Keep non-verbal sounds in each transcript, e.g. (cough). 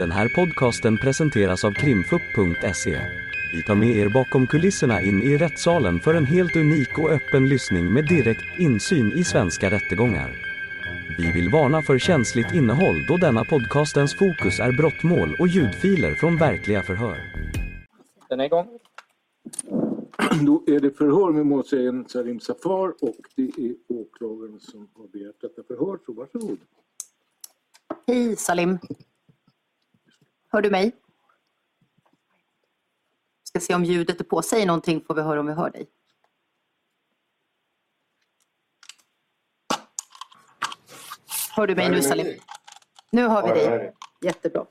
Den här podcasten presenteras av krimfupp.se. Vi tar med er bakom kulisserna in i rättssalen för en helt unik och öppen lyssning med direkt insyn i svenska rättegångar. Vi vill varna för känsligt innehåll då denna podcastens fokus är brottmål och ljudfiler från verkliga förhör. Den är igång. (clears throat) Då är det förhör med målsägaren Sarim Safar och det är åklagaren som har begärt detta förhör. Så varsågod. Hej Salim. Hör du mig? Ska se om ljudet är på. Säg någonting får vi höra om vi hör dig. Hör du mig nu Salim? Nu hör vi Ja, dig. Jättebra.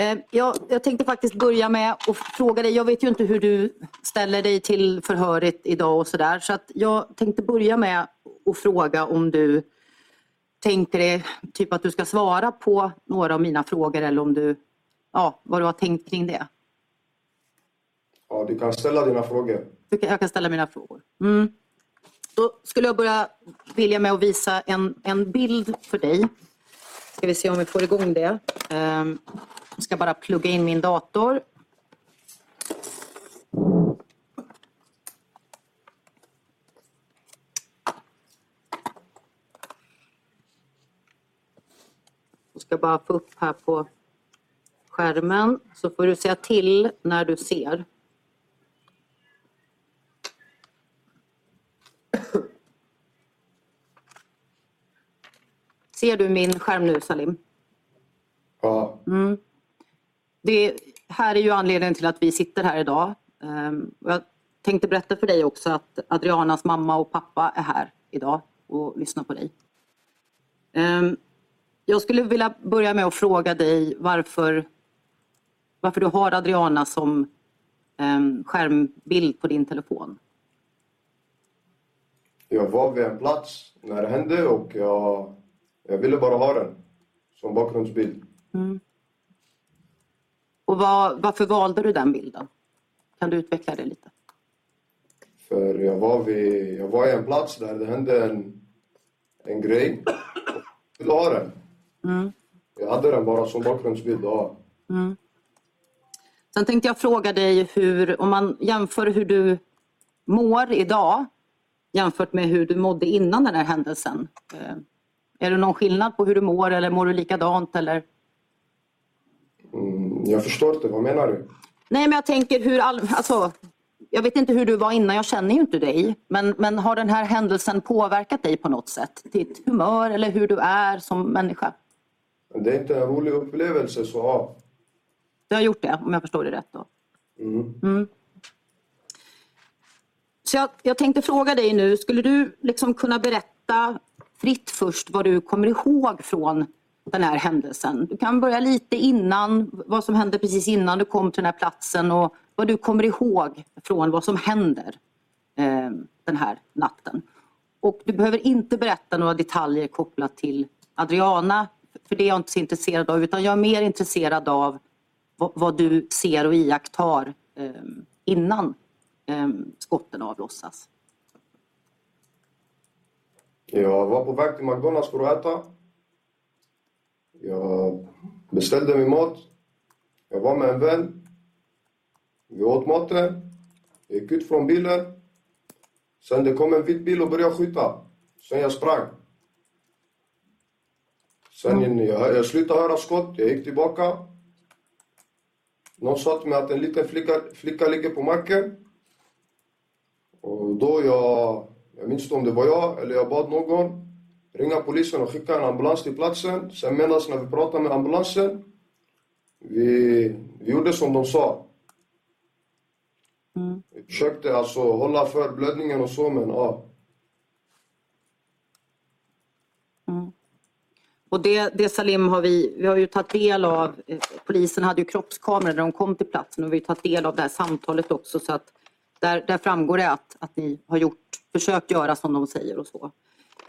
Eh, Jag, jag tänkte faktiskt börja med att fråga dig. Jag vet ju inte hur du ställer dig till förhöret idag och sådär. Så att jag tänkte börja med att fråga om du tänker dig typ att du ska svara på några av mina frågor eller om du, ja, vad du har tänkt kring det. Ja, du kan ställa dina frågor. Jag kan ställa mina frågor. Mm. Då skulle jag börja vilja med att visa en, en bild för dig. Ska vi se om vi får igång det. Ehm, Jag ska bara plugga in min dator. Jag ska bara få upp här på skärmen så får du säga till när du ser. Ser du min skärm nu Salim? Ja, Det här är ju anledningen till att vi sitter här idag. Ehm, Jag tänkte berätta för dig också att Adrianas mamma och pappa är här idag och lyssnar på dig. Ehm, Jag skulle vilja börja med att fråga dig varför, varför du har Adriana som ehm, skärmbild på din telefon. jag var vid en plats när det hände och jag, jag ville bara ha den som bakgrundsbild. Och vad, varför valde du den bilden? Kan du utveckla det lite? För jag var, vid, jag var i en plats där det hände en, en grej. Jag ville ha den. Jag hade den bara som bakgrundsbild. Ja. Sen tänkte jag fråga dig hur, om man jämför hur du mår idag jämfört med hur du mådde innan den här händelsen. Eh, Är det någon skillnad på hur du mår eller mår du likadant eller? Mm, jag förstår inte, vad menar du? Nej men jag tänker hur, all, alltså, jag vet inte hur du var innan, jag känner ju inte dig. Men, men har den här händelsen påverkat dig på något sätt? Ditt humör eller hur du är som människa? Det är inte en rolig upplevelse så ja. Du har gjort det om jag förstår det rätt då? Mm. Så jag, jag tänkte fråga dig nu, skulle du liksom kunna berätta fritt först vad du kommer ihåg från den här händelsen? Du kan börja lite innan, vad som hände precis innan du kom till den här platsen och vad du kommer ihåg från vad som händer eh, den här natten. Och du behöver inte berätta några detaljer kopplat till Adriana, för det är jag inte så intresserad av, utan jag är mer intresserad av vad, du ser och iakttar eh, innan eh, skotten avlossas. Jag var på väg till McDonalds för att äta. Jag beställde min mat. Jag var med en vän. Vi åt maten. Jag gick ut från bilen. Sen det kom en vit bil och började skjuta. Sen jag sprang. Sen jag, jag slutade höra skott. Jag gick tillbaka. Någon sa till mig att en liten flicka, flicka ligger på marken. Och då jag, jag minns inte om det var jag eller jag bad någon ringa polisen och skicka en ambulans till platsen. Sen medan när vi pratade med ambulansen, vi, vi gjorde som de sa. Vi försökte alltså hålla för blödningen och så, men ja. Och det, det Salim har vi, vi har ju tagit del av, eh, polisen hade ju kroppskameror när de kom till platsen och vi har tagit del av det här samtalet också så att där, där framgår det att, att ni har gjort, försökt göra som de säger och så.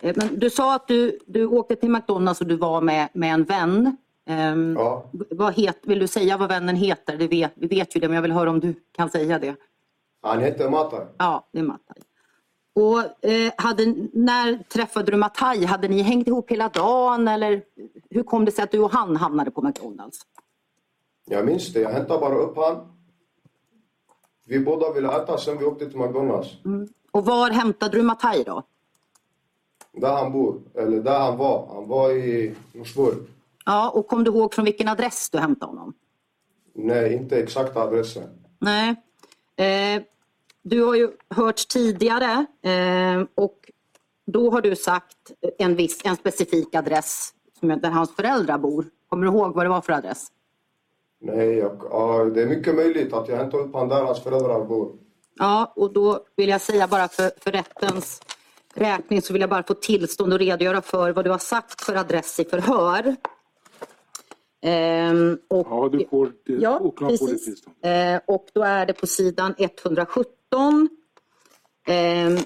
Eh, Men du sa att du, du åkte till McDonalds och du var med, med en vän. Ehm, ja. vad het, vill du säga vad vännen heter? Det vet, vi vet ju det men jag vill höra om du kan säga det. Han hette Matar. Ja, det är Mataj. Och eh, hade, när träffade du Mataj? Hade ni hängt ihop hela dagen eller hur kom det sig att du och han hamnade på McDonalds? Jag minns det. Jag hämtade bara upp han. Vi båda ville äta, sen vi åkte till McDonalds. Och var hämtade du Mataj då? Där han bor, eller där han var. Han var i Norsborg. Ja, och kom du ihåg från vilken adress du hämtade honom? Nej, inte exakta adressen. Nej. Eh, du har ju hört tidigare eh, och då har du sagt en, viss, en specifik adress där hans föräldrar bor. Kommer du ihåg vad det var för adress? Nej, jag, ja, det är mycket möjligt att jag hämtade upp han där hans föräldrar bor. Ja, och då vill jag säga bara för, för rättens räkning så vill jag bara få tillstånd att redogöra för vad du har sagt för adress i förhör. Ehm, och, Ja, du får det. Ja, det precis. tillstånd. Eh, och då är det på sidan 117. Ehm,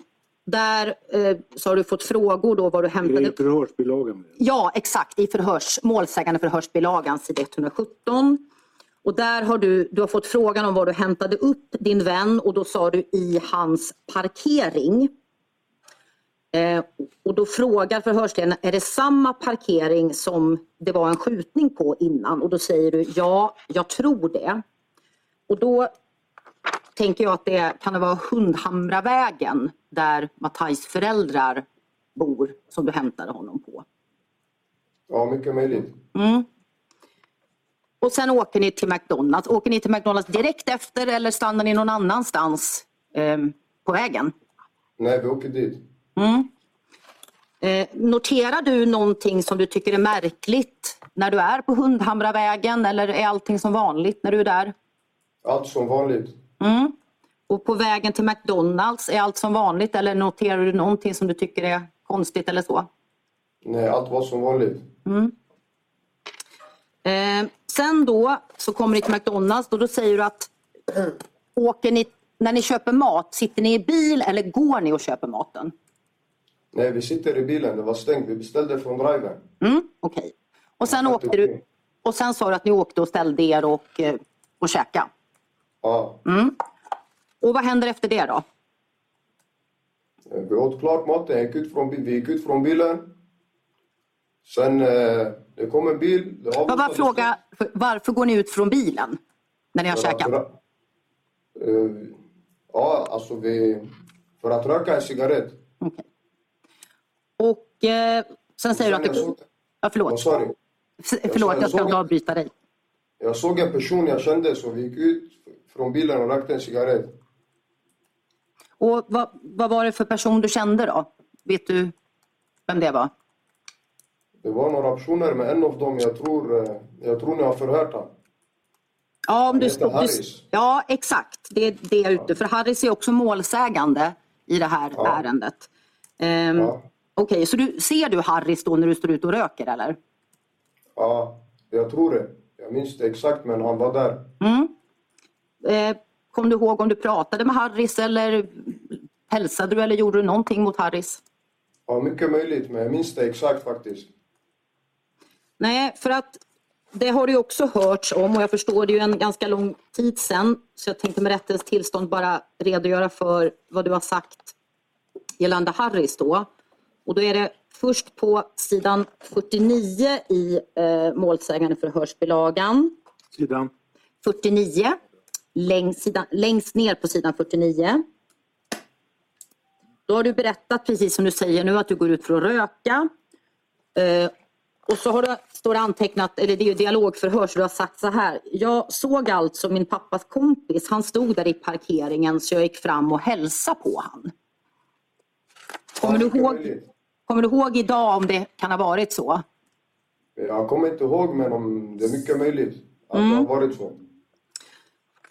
där eh, så har du fått frågor då vad du hämtade är förhörsbilagan. Ja, exakt. I förhörs, målsägande förhörsbilagan, sida 117. Och där har du, du har fått frågan om var du hämtade upp din vän och då sa du i hans parkering. Eh, och då frågar förhörsledaren, är det samma parkering som det var en skjutning på innan? Och då säger du, ja, jag tror det. Och då tänker jag att det kan det vara Hundhamravägen där Mattajs föräldrar bor som du hämtade honom på. Ja, mycket möjligt. Och sen åker ni till McDonalds. Åker ni till McDonalds direkt efter eller stannar ni någon annanstans eh, på vägen? Nej, vi åker dit. Eh, noterar du någonting som du tycker är märkligt när du är på Hundhamravägen eller är allting som vanligt när du är där? Allt som vanligt. Och på vägen till McDonalds, är allt som vanligt eller noterar du någonting som du tycker är konstigt eller så? Nej, allt var som vanligt. Eh, sen då så kommer ni till McDonalds och då säger du att åker ni, när ni köper mat, sitter ni i bil eller går ni och köper maten? Nej, vi sitter i bilen. Det var stängt. Vi beställde från driven. Mm, Okej. Och sen åkte du och sen sa du att ni åkte och ställde er och, eh, och käka. Ja. Och vad händer efter det då? Vi åt klart maten. Jag gick ut från, bi- vi gick ut från bilen. Sen eh, det kom en bil. Det Jag bara fråga, för- varför går ni ut från bilen när ni har För att käkat? rö- Eh, ja, alltså vi... För att röka en cigarett. Och eh, sen säger du att Sen jag det... såg- Ja, förlåt. sorry. F- Förlåt, jag ska såg- inte avbryta dig. Jag såg en person jag kände så vi gick ut från bilen och rökte en cigarett. Och vad, vad var det för person du kände då? Vet du vem det var? Det var några personer men en av dem jag tror, eh, jag tror ni har förhört han. Ja, om du stod, du, Harris. ja exakt. Det är det jag är ute för. Harris är också målsägande i det här Ja. ärendet. Ehm, Ja. Okej, så du, ser du Harris då när du står ute och röker eller? Ja, jag tror det. Jag minns det exakt men han var där. Eh, kom du ihåg om du pratade med Harris eller hälsade du eller gjorde du någonting mot Harris? Ja, mycket möjligt men jag minns det exakt faktiskt. Nej, för att det har det ju också hörts om och jag förstår det är ju en ganska lång tid sedan. Så jag tänkte med rättens tillstånd bara redogöra för vad du har sagt gällande Harris då. Och då är det först på sidan 49 i eh, målsägande förhörsbilagan. Sidan. 49. Längst, sidan, längst ner på sidan 49. Då har du berättat, precis som du säger nu, att du går ut för att röka. Eh, och så har du, står det antecknat, eller det är ju dialogförhör, så du har sagt så här. Jag såg alltså min pappas kompis, han stod där i parkeringen så jag gick fram och hälsade på han. Kommer, du ihåg, kommer du ihåg idag om det kan ha varit så? Jag kommer inte ihåg men om det är mycket möjligt att Mm. det har varit så.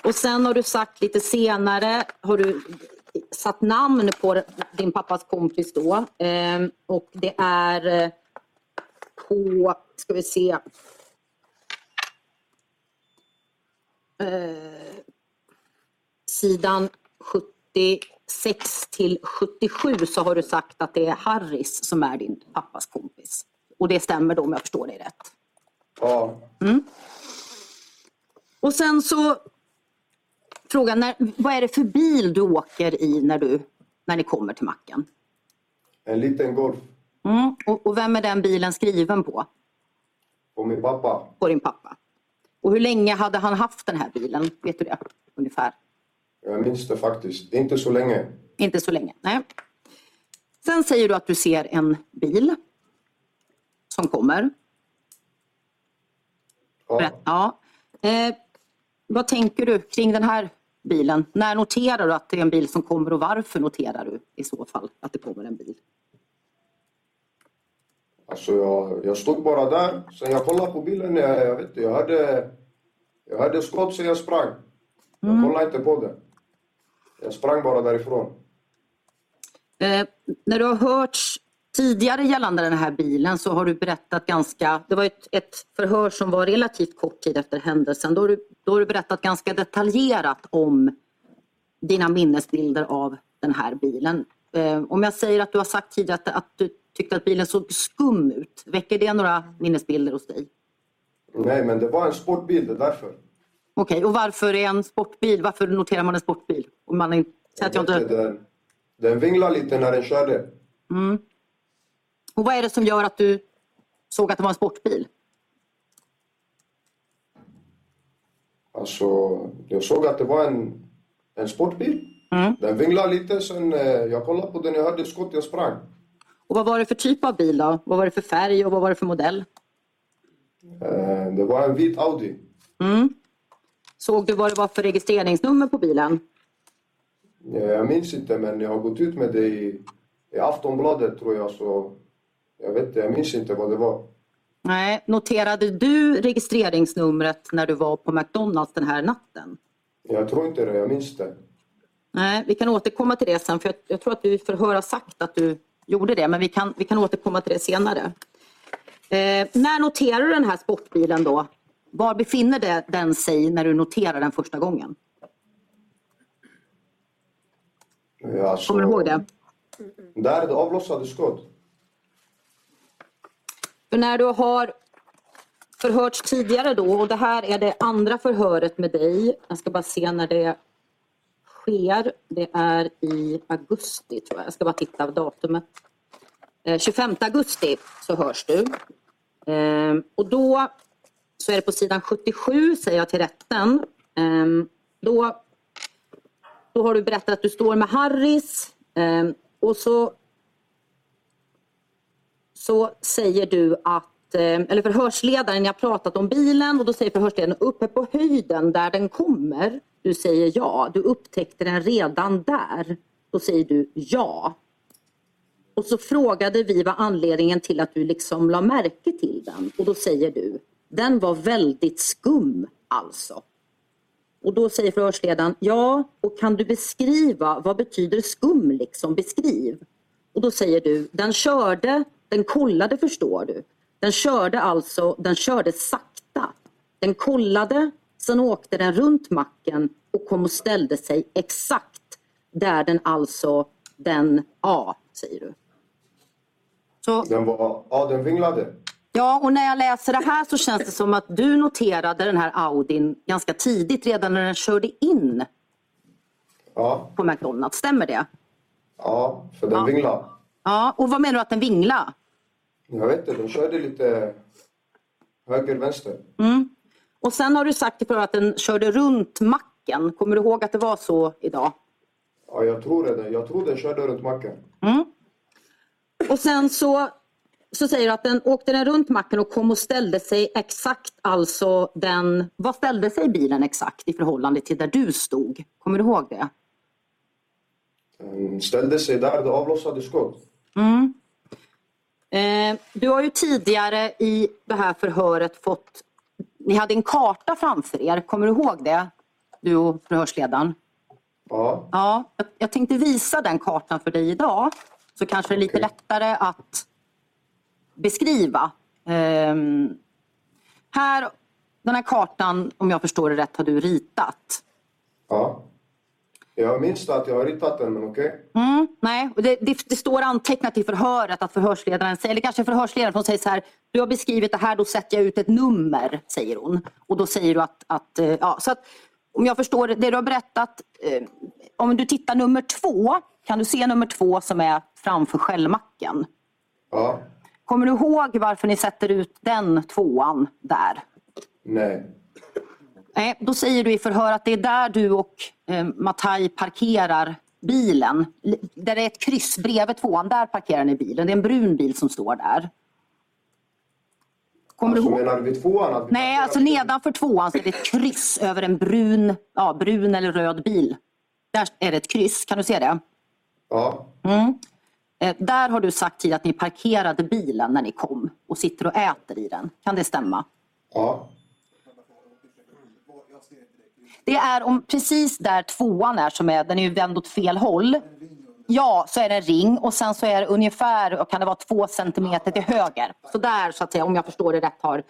Och sen har du sagt lite senare, har du satt namn på din pappas kompis då. Ehm, och det är eh, på, ska vi se. Eh, sidan 76 till 77 så har du sagt att det är Harris som är din pappas kompis. Och det stämmer då om jag förstår dig rätt. Ja, Och sen så frågan, när, vad är det för bil du åker i när, du, när ni kommer till macken? en liten Golf Mm. Och, och vem är den bilen skriven på? på min pappa. På din pappa? Och hur länge hade han haft den här bilen? Vet du det? Ungefär. Jag minns det faktiskt. Inte så länge. Inte så länge. Nej. Sen säger du att du ser en bil som kommer. Ja. Ja. Vad tänker du kring den här bilen? När noterar du att det är en bil som kommer och varför noterar du i så fall att det kommer en bil? Alltså jag, jag stod bara där. Sen jag kollade på bilen. Jag, jag, vet, jag, hade, jag hade skott så jag sprang. Jag kollade inte på det. Jag sprang bara därifrån. Eh, när du har hörts tidigare gällande den här bilen så har du berättat ganska, det var ett, ett förhör som var relativt kort tid efter händelsen. Då har, du, då har du berättat ganska detaljerat om dina minnesbilder av den här bilen. Eh, om jag säger att du har sagt tidigare att, att du tyckte att bilen såg skum ut, väcker det några minnesbilder hos dig? Nej, men det var en sportbil, det är därför. Okej, och varför är en sportbil, varför noterar man en sportbil? Om man att jag vet inte, Den, den vinglade lite när den körde. Och vad är det som gör att du såg att det var en sportbil? Alltså, jag såg att det var en, en sportbil. Den vinglade lite, sen eh, jag kollade på den, jag hörde skott, jag sprang. Och vad var det för typ av bil då? Vad var det för färg och vad var det för modell? Eh, det var en vit Audi. Såg du vad det var för registreringsnummer på bilen? Eh, Jag minns inte, men jag har gått ut med det i, i Aftonbladet tror jag, så jag vet inte, jag minns inte vad det var. Nej, noterade du registreringsnumret när du var på McDonalds den här natten? Jag tror inte det, jag minns det. Nej, vi kan återkomma till det sen för jag, jag tror att du i förhör har sagt att du gjorde det men vi kan, vi kan återkomma till det senare. Eh, när noterar du den här sportbilen då? Var befinner det, den sig när du noterar den första gången? Eh, Alltså, Kommer du ihåg det? Där är det avlossade skott. För när du har förhörts tidigare då och det här är det andra förhöret med dig. Jag ska bara se när det sker. Det är i augusti tror jag. Jag ska bara titta av datumet. Eh, 25 augusti så hörs du. Eh, och då så är det på sidan 77 säger jag till rätten. Ehm, då, då har du berättat att du står med Harris ehm, och så så säger du att, eh, eller förhörsledaren, ni har pratat om bilen och då säger förhörsledaren uppe på höjden där den kommer. Du säger ja, du upptäckte den redan där. Då säger du ja. Och så frågade vi vad anledningen till att du liksom la märke till den och då säger du, den var väldigt skum alltså. Och då säger förhörsledaren, ja, och kan du beskriva, vad betyder skum liksom, beskriv. Och då säger du, den körde, den kollade förstår du. Den körde alltså, den körde sakta. Den kollade, sen åkte den runt macken och kom och ställde sig exakt där den alltså, den, ja, säger du. Så, Den var, ja den vinglade. ja, och när jag läser det här så känns det som att du noterade den här Audin ganska tidigt, redan när den körde in Ja, på McDonalds. Stämmer det? ja för den Ja. vinglade. Ja, och vad menar du att den vingla? Jag vet inte, den körde lite höger, vänster. Och sen har du sagt att den körde runt macken. Kommer du ihåg att det var så idag? Ja, jag tror det. Jag tror den körde runt macken. Och sen så, så säger du att den åkte den runt macken och kom och ställde sig exakt alltså den... Vad ställde sig bilen exakt i förhållande till där du stod? Kommer du ihåg det? Den ställde sig där det avlossade skott. Eh, du har ju tidigare i det här förhöret fått... Ni hade en karta framför er. Kommer du ihåg det? Du och förhörsledaren. Ja, Ja, jag, jag tänkte visa den kartan för dig idag. Så kanske det är lite Okej. lättare att beskriva. Ehm, här, den här kartan, om jag förstår det rätt, har du ritat. ja. Jag minns att jag har ritat den, men okej. Mm, nej, och det, det, det står antecknat i förhöret att förhörsledaren säger, eller kanske förhörsledaren hon säger så här, du har beskrivit det här, då sätter jag ut ett nummer, säger hon. Och då säger du att, att eh, ja, så att om jag förstår det du har berättat, eh, om du tittar nummer två, kan du se nummer två som är framför skällmacken? Ja, Kommer du ihåg varför ni sätter ut den tvåan där? nej. Nej, då säger du i förhör att det är där du och eh, Mataj parkerar bilen. Där det är ett kryss bredvid tvåan, där parkerar ni bilen. Det är en brun bil som står där. Kommer Alltså du ihåg? menar du vid tvåan? Att vi Nej, alltså bilen? nedanför tvåan så är det ett kryss över en brun, ja, brun eller röd bil. Där är det ett kryss, kan du se det? Ja. Eh, där har du sagt till att ni parkerade bilen när ni kom och sitter och äter i den. Kan det stämma? Ja. Det är om precis där tvåan är, som är, den är ju vänd åt fel håll. Ja, så är det en ring och sen så är det ungefär, kan det vara två centimeter till höger. Så där, så att säga, om jag förstår det rätt, har,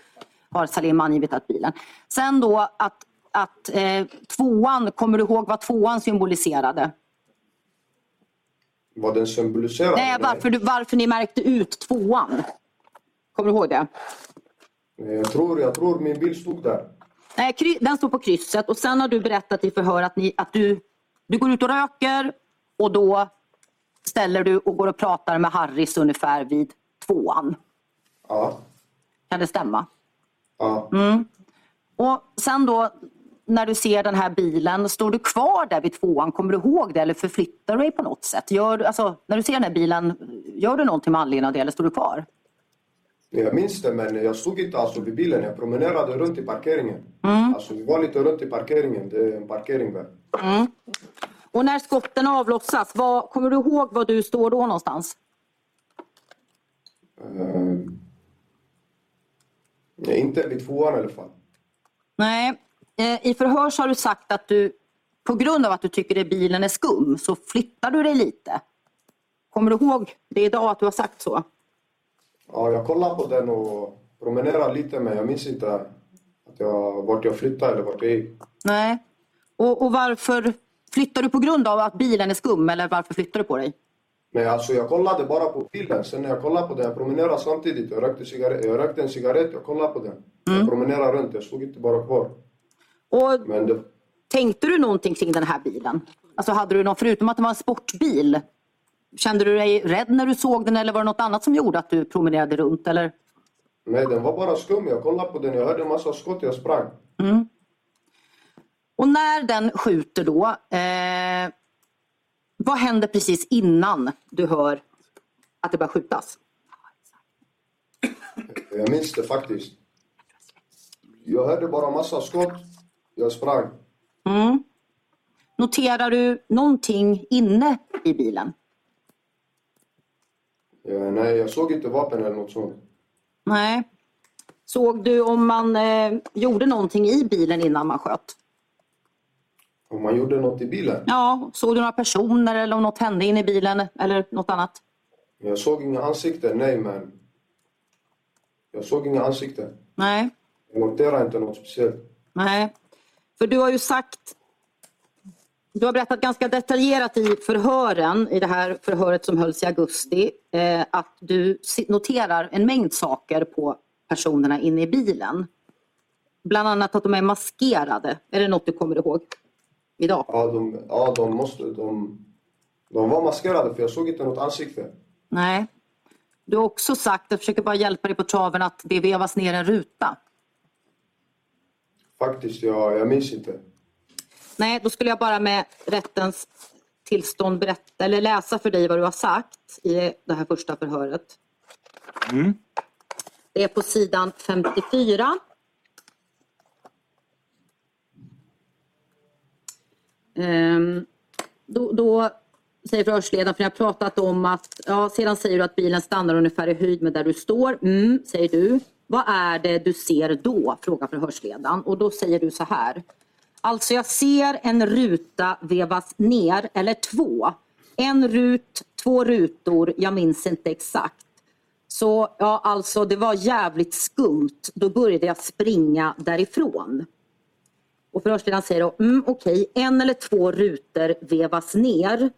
har Salim angivit att bilen. Sen då att, att eh, tvåan, kommer du ihåg vad tvåan symboliserade? Vad den symboliserar? Nej, varför, du, varför ni märkte ut tvåan? Kommer du ihåg det? Nej, Jag tror, jag tror min bil stod där. Nej, den står på krysset och sen har du berättat i förhör att, ni, att du, du går ut och röker och då ställer du och går och pratar med Harris ungefär vid tvåan. Ja. Kan det stämma? Ja. Och sen då när du ser den här bilen, står du kvar där vid tvåan? Kommer du ihåg det eller förflyttar du dig på något sätt? Gör, alltså, när du ser den här bilen, gör du någonting med anledning av det eller står du kvar? Jag minns det, men jag stod inte alltså vid bilen. Jag promenerade runt i parkeringen. Alltså, vi var lite runt i parkeringen. Det är en parkering där. Och när skotten avlossas, vad, kommer du ihåg var du står då någonstans? Eh, nej, inte vid tvåan i alla fall. Nej, eh, i förhör så har du sagt att du på grund av att du tycker att bilen är skum så flyttar du dig lite. Kommer du ihåg det idag att du har sagt så? Ja, jag kollade på den och promenerade lite, men jag minns inte att jag, vart jag flyttade eller vart jag gick. Nej. Och, och varför flyttar du på grund av att bilen är skum eller varför flyttar du på dig? Nej, alltså jag kollade bara på bilen. Sen när jag kollade på den, jag promenerade samtidigt. Jag rökte, cigarett, jag rökte en cigarett, jag kollade på den. Jag promenerade runt, jag stod inte bara kvar. Och Men det, tänkte du någonting kring den här bilen? Alltså hade du någon, förutom att det var en sportbil, kände du dig rädd när du såg den eller var det något annat som gjorde att du promenerade runt? Eller? nej, den var bara skum. Jag kollade på den, jag hörde en massa skott, jag sprang. Och när den skjuter då, eh, vad händer precis innan du hör att det börjar skjutas? Jag minns det faktiskt. Jag hörde bara massa skott, jag sprang. Noterar du någonting inne i bilen? Ja, nej, jag såg inte vapen eller något sånt. Nej. Såg du om man eh, gjorde någonting i bilen innan man sköt? Om man gjorde något i bilen. Ja, såg du några personer eller om något hände inne i bilen eller något annat? Jag såg inga ansikten, nej men. Jag såg inga ansikten. Nej. Jag noterade inte något speciellt. Nej, för du har ju sagt du har berättat ganska detaljerat i förhören, i det här förhöret som hölls i augusti, eh, att du noterar en mängd saker på personerna inne i bilen. Bland annat att de är maskerade. Är det något du kommer ihåg idag? Ja, de, ja, de måste... De, de var maskerade för jag såg inte något ansikte. Nej. Du har också sagt, jag försöker bara hjälpa dig på traven, att det vevas ner en ruta. Faktiskt, jag, jag minns inte. Nej, då skulle jag bara med rättens tillstånd berätta eller läsa för dig vad du har sagt i det här första förhöret. Det är på sidan 54. Ehm, då, då säger förhörsledaren, för jag har pratat om att, ja, sedan säger du att bilen stannar ungefär i höjd med där du står. Mm, säger du. Vad är det du ser då? Frågar förhörsledaren. Och då säger du så här. Alltså jag ser en ruta vevas ner, eller två. En rut, två rutor, jag minns inte exakt. Så ja, alltså det var jävligt skumt. Då började jag springa därifrån. Och förhörsledaren säger då, mm, okej, en eller två rutor vevas ner.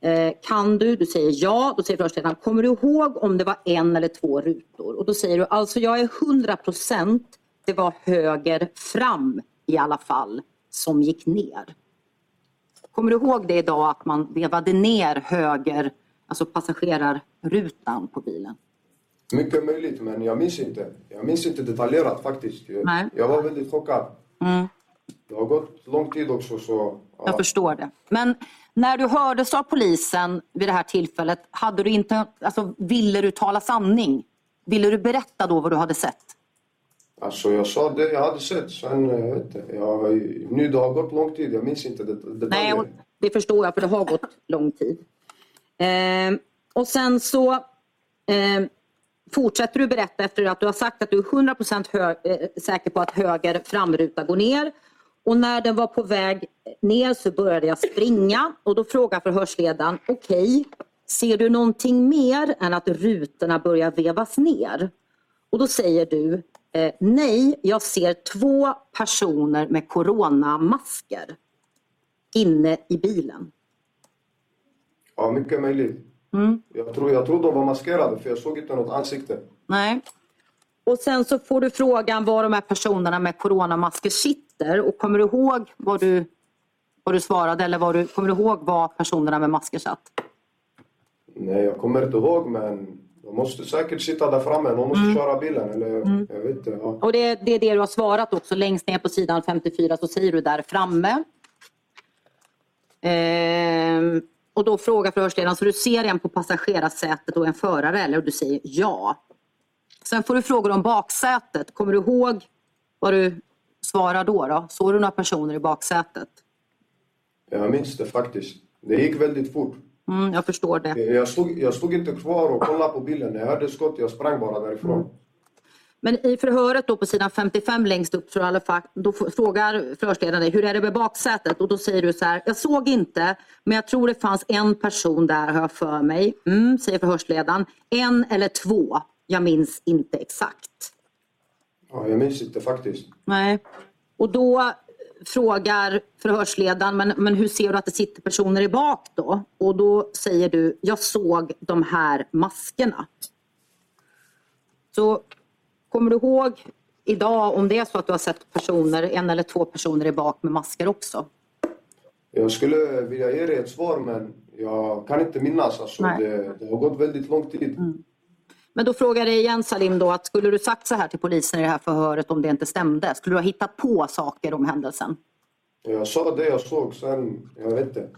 Eh, kan du? Du säger ja. Då säger förhörsledaren, kommer du ihåg om det var en eller två rutor? Och då säger du, alltså jag är 100 procent, det var höger fram i alla fall som gick ner. Kommer du ihåg det idag att man vevade ner höger, alltså passagerarrutan på bilen? Mycket möjligt, men jag minns inte. Jag minns inte detaljerat faktiskt. Jag, Nej. jag var väldigt chockad. det har gått lång tid också så... Jag Ja, förstår det. Men när du hördes av polisen vid det här tillfället, hade du inte, alltså, ville du tala sanning? Ville du berätta då vad du hade sett? Alltså jag sa det jag hade sett. Sen, eh, jag vet inte. Jag, nu det har gått lång tid. Jag minns inte det. Nej, och det förstår jag för det har gått lång tid. Eh, och sen så eh, fortsätter du berätta efter att du har sagt att du är 100% hö- eh, säker på att höger framruta går ner. Och när den var på väg ner så började jag springa och då frågar förhörsledaren, okej, ser du någonting mer än att rutorna börjar vevas ner? Och då säger du, eh, nej, jag ser två personer med coronamasker inne i bilen. Ja, mycket möjligt. Mm. Jag, tror, jag tror de var maskerade för jag såg inte något ansikte. Nej. Och sen så får du frågan var de här personerna med coronamasker sitter och kommer du ihåg vad du, vad du svarade eller vad du, kommer du ihåg var personerna med masker satt? Nej, jag kommer inte ihåg men de måste säkert sitta där framme. De måste köra bilen eller jag vet inte. Ja. Och det, det är det du har svarat också. Längst ner på sidan 54 så säger du där framme. Ehm, och då frågar förhörsledaren, så du ser en på passagerarsätet och en förare eller? Och du säger ja. Sen får du frågor om baksätet. Kommer du ihåg vad du svarar då? då? Såg du några personer i baksätet? Jag minns det faktiskt. Det gick väldigt fort. Mm, jag förstår det. Jag stod, jag stod inte kvar och kollade på bilen. När jag hörde skott, jag sprang bara därifrån. Men i förhöret då på sidan 55 längst upp i alla fall, då frågar förhörsledaren dig hur är det med baksätet? Och då säger du så här, jag såg inte men jag tror det fanns en person där har jag för mig. Mm, säger förhörsledaren. En eller två, jag minns inte exakt. Ja, jag minns inte faktiskt. Nej. Och då frågar förhörsledaren, men, men hur ser du att det sitter personer i bak då? Och då säger du, jag såg de här maskerna. Så kommer du ihåg idag om det är så att du har sett personer, en eller två personer i bak med masker också? Jag skulle vilja ge dig ett svar men jag kan inte minnas. Alltså, det, det har gått väldigt lång tid. Men då frågar jag dig igen Salim då, att skulle du sagt så här till polisen i det här förhöret om det inte stämde? Skulle du ha hittat på saker om händelsen? Jag sa det jag såg, sen jag vet inte.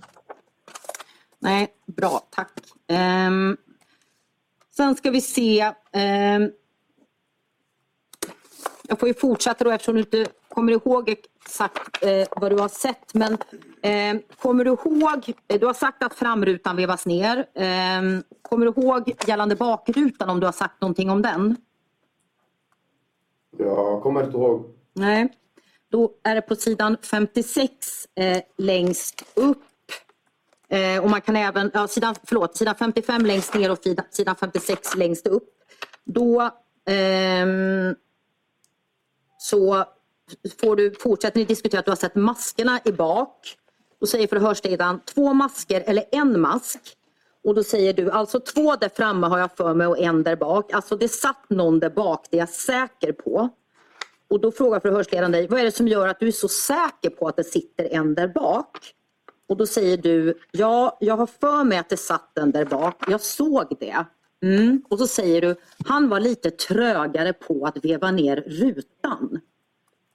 Nej, bra, tack. Ehm, sen ska vi se. ehm, jag får ju fortsätta då eftersom du inte kommer ihåg exakt eh, vad du har sett. Men ehm, kommer du ihåg, eh, du har sagt att framrutan vevas ner. Ehm, kommer du ihåg gällande bakrutan om du har sagt någonting om den? Jag kommer inte ihåg. Nej. Då är det på sidan 56 eh, längst upp. Eh, och man kan även, ja, sidan, förlåt, sidan 55 längst ner och sidan, sidan 56 längst upp. Då ehm, så får du, fortsätter ni diskutera att du har sett maskerna i bak. Då säger förhörsledaren två masker eller en mask. Och då säger du alltså två där framme har jag för mig och en där bak. Alltså det satt någon där bak, det är jag säker på. Och då frågar förhörsledaren dig, vad är det som gör att du är så säker på att det sitter en där bak? Och då säger du, ja, jag har för mig att det satt en där bak. Jag såg det. Mm. Och så säger du, han var lite trögare på att veva ner rutan.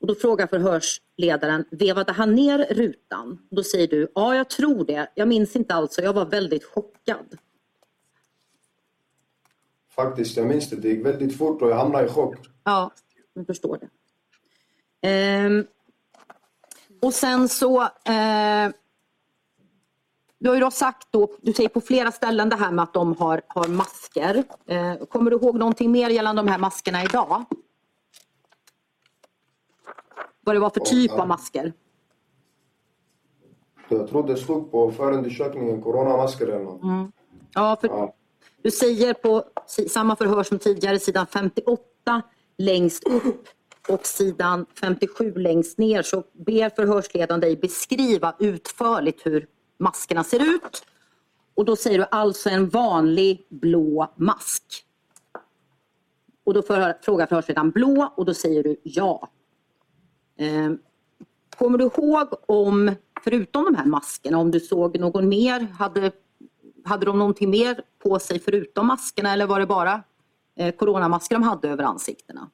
Och då frågar förhörsledaren, vevade han ner rutan? Då säger du, ja jag tror det. Jag minns inte alltså, jag var väldigt chockad. Faktiskt, jag minns det. Det gick väldigt fort och jag hamnade i chock. Ja, jag förstår det. Ehm, och sen så... Eh, du har ju då sagt då, du säger på flera ställen det här med att de har, har masker. Eh, kommer du ihåg någonting mer gällande de här maskerna idag? Vad det var för typ av masker? Jag tror det stod på förundersökningen coronamasker eller något. Ja, för Ja. Du säger på samma förhör som tidigare, sidan 58 längst upp och sidan 57 längst ner så ber förhörsledaren dig beskriva utförligt hur maskerna ser ut. Och då säger du alltså en vanlig blå mask. Och då frågar förhörsledaren blå och då säger du ja. Ehm, kommer du ihåg om, förutom de här maskerna, om du såg någon mer? Hade hade de någonting mer på sig förutom maskerna eller var det bara eh, coronamasker de hade över ansiktena?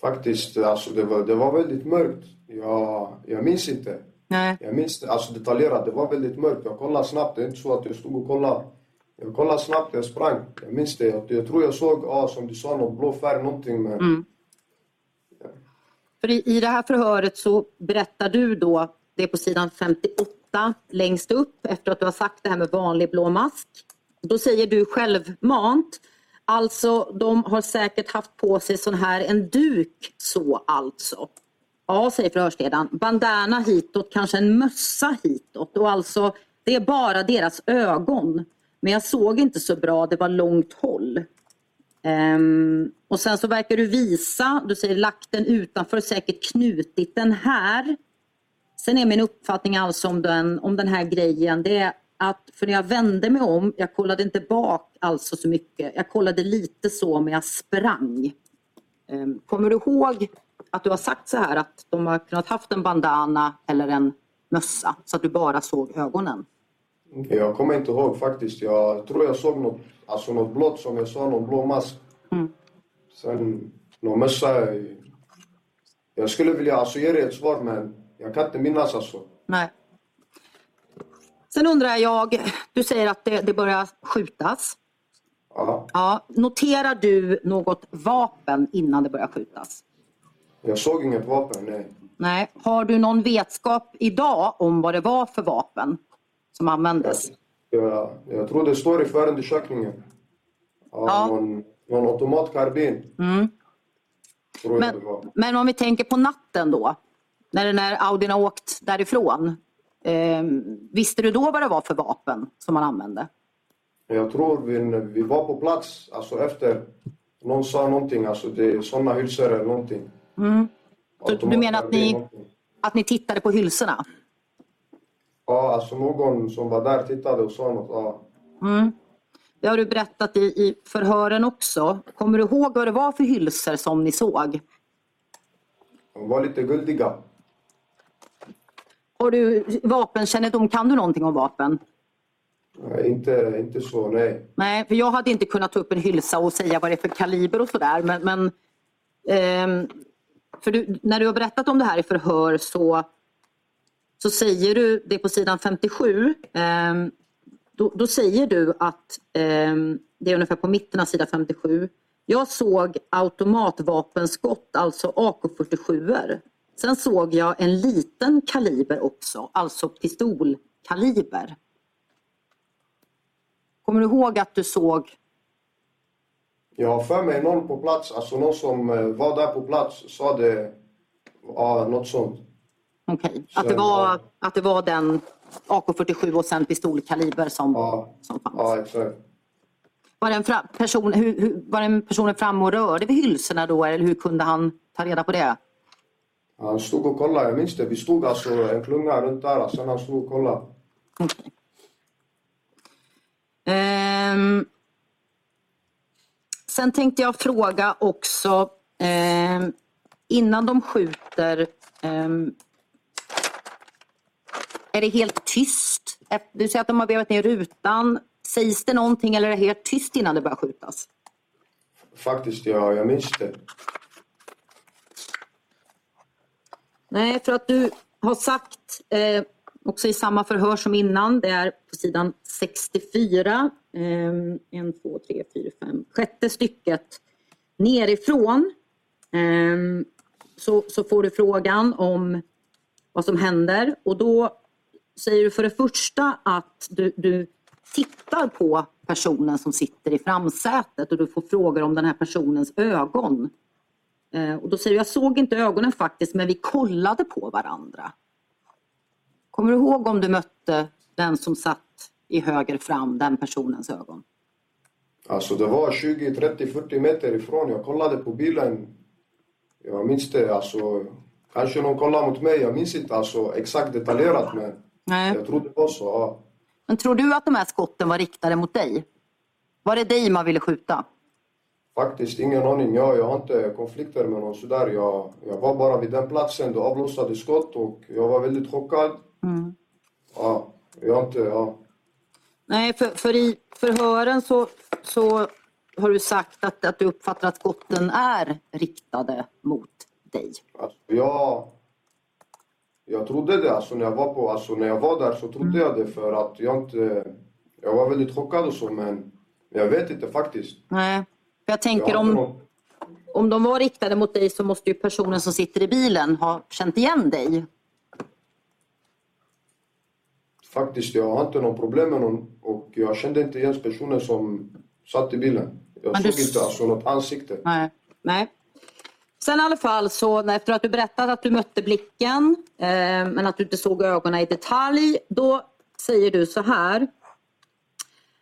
Faktiskt, alltså det var, det var väldigt mörkt. Jag, jag minns inte. Nej. Jag minns alltså detaljerat. Det var väldigt mörkt. Jag kollade snabbt. Det är inte så att jag stod och kollade. Jag kollade snabbt, jag sprang. Jag minns det. Jag, jag tror jag såg, ja, som du sa, någon blå färg, någonting. Men för i, i det här förhöret så berättar du då, det är på sidan 58 längst upp efter att du har sagt det här med vanlig blå mask. Då säger du självmant, alltså de har säkert haft på sig sån här en duk så alltså. Ja, säger förhörsledaren. Bandana hitåt, kanske en mössa hitåt och alltså det är bara deras ögon. Men jag såg inte så bra, det var långt håll. Ehm, och sen så verkar du visa, du säger lagt den utanför, säkert knutit den här. Sen är min uppfattning alltså om den, om den här grejen, det är att för när jag vände mig om, jag kollade inte bak alltså så mycket, jag kollade lite så men jag sprang. Ehm, kommer du ihåg att du har sagt så här att de har kunnat haft en bandana eller en mössa så att du bara såg ögonen? jag kommer inte ihåg faktiskt. Jag tror jag såg något, alltså något blått, som jag sa, någon blå mask. Mm. Sen någon mössa. Jag skulle vilja alltså ge dig ett svar, men jag kan inte minnas alltså. Nej. Sen undrar jag, du säger att det, det börjar skjutas. Ja. Ja, noterar du något vapen innan det börjar skjutas? Jag såg inget vapen, nej. Nej. Har du någon vetskap idag om vad det var för vapen som användes? Jag, jag tror det står i förundersökningen. Ja, Ja. Någon, någon automatkarbin. Mm. Men, men om vi tänker på natten då, när den här Audin har åkt därifrån. Eh, visste du då vad det var för vapen som man använde? Jag tror vi, vi var på plats, alltså efter någon sa någonting, alltså det är sådana hylsor eller någonting. Mm. Du menar att ni- någonting. Att ni tittade på hylsorna? Ja, alltså någon som var där tittade och sa något. Ja. Mm. Det har du berättat i, i förhören också. Kommer du ihåg vad det var för hylsor som ni såg? De var lite guldiga. Har du vapenkännedom? Kan du någonting om vapen? Nej, inte, inte så, nej. Nej, för jag hade inte kunnat ta upp en hylsa och säga vad det är för kaliber och sådär. Men, men ehm, för du, när du har berättat om det här i förhör så, så säger du, det på sidan 57, ehm, då, då säger du att, eh, det är ungefär på mitten av sida 57, jag såg automatvapenskott, alltså AK47. Sen såg jag en liten kaliber också, alltså pistolkaliber. Kommer du ihåg att du såg Jag har för mig någon på plats, alltså någon som eh, var där på plats sa det, ja, något sånt. Okej, att, det var, att det var den AK47 och sen pistolkaliber som, Ja, som fanns. ja exakt. Var, den fra, person, hur, hur, var den personen framme och rörde vid hylsorna då eller hur kunde han ta reda på det? Han stod och kollade, jag minns det. Vi stod alltså en klunga runt där, sen han stod och kollade. Okej. Ehm, sen tänkte jag fråga också, ehm, innan de skjuter, ehm, är det helt tyst? Du säger att de har vevat ner rutan. Sägs det någonting eller är det helt tyst innan det börjar skjutas? Faktiskt, ja, jag minns det. Nej, för att du har sagt, eh, också i samma förhör som innan, det är på sidan 64, eh, en, två, tre, fyra, fem, sjätte stycket nerifrån. Eh, så, så får du frågan om vad som händer och då säger du för det första att du, du tittar på personen som sitter i framsätet och du får frågor om den här personens ögon. Eh, och då säger du, jag såg inte ögonen faktiskt, men vi kollade på varandra. Kommer du ihåg om du mötte den som satt i höger fram, den personens ögon? Alltså det var 20, 30, 40 meter ifrån. Jag kollade på bilen. Jag minns det, alltså. Kanske någon kollade mot mig. Jag minns inte alltså exakt detaljerat, men Nej. jag tror det var så. Men tror du att de här skotten var riktade mot dig? Var det dig man ville skjuta? Faktiskt ingen aning. Ja, jag har inte konflikter med någon sådär. Jag, jag var bara vid den platsen. Det avlossade skott och jag var väldigt chockad. Mm. Ja, jag inte, ja. Nej, för, för i förhören så, så har du sagt att, att du uppfattar att skotten är riktade mot dig? Alltså, jag, jag trodde det. Alltså, när, jag var på, alltså, när jag var där så trodde jag det för att jag inte... Jag var väldigt chockad och så, men jag vet inte faktiskt. Nej. För jag Jag tänker inte om, om de var riktade mot dig så måste ju personen som sitter i bilen ha känt igen dig. Faktiskt, jag har inte någon problem med någon och jag kände inte ens personen som satt i bilen. Jag Men du såg s- inte alltså något ansikte. Nej. Nej. Sen i alla fall så efter att du berättat att du mötte blicken eh, men att du inte såg ögonen i detalj. Då säger du så här.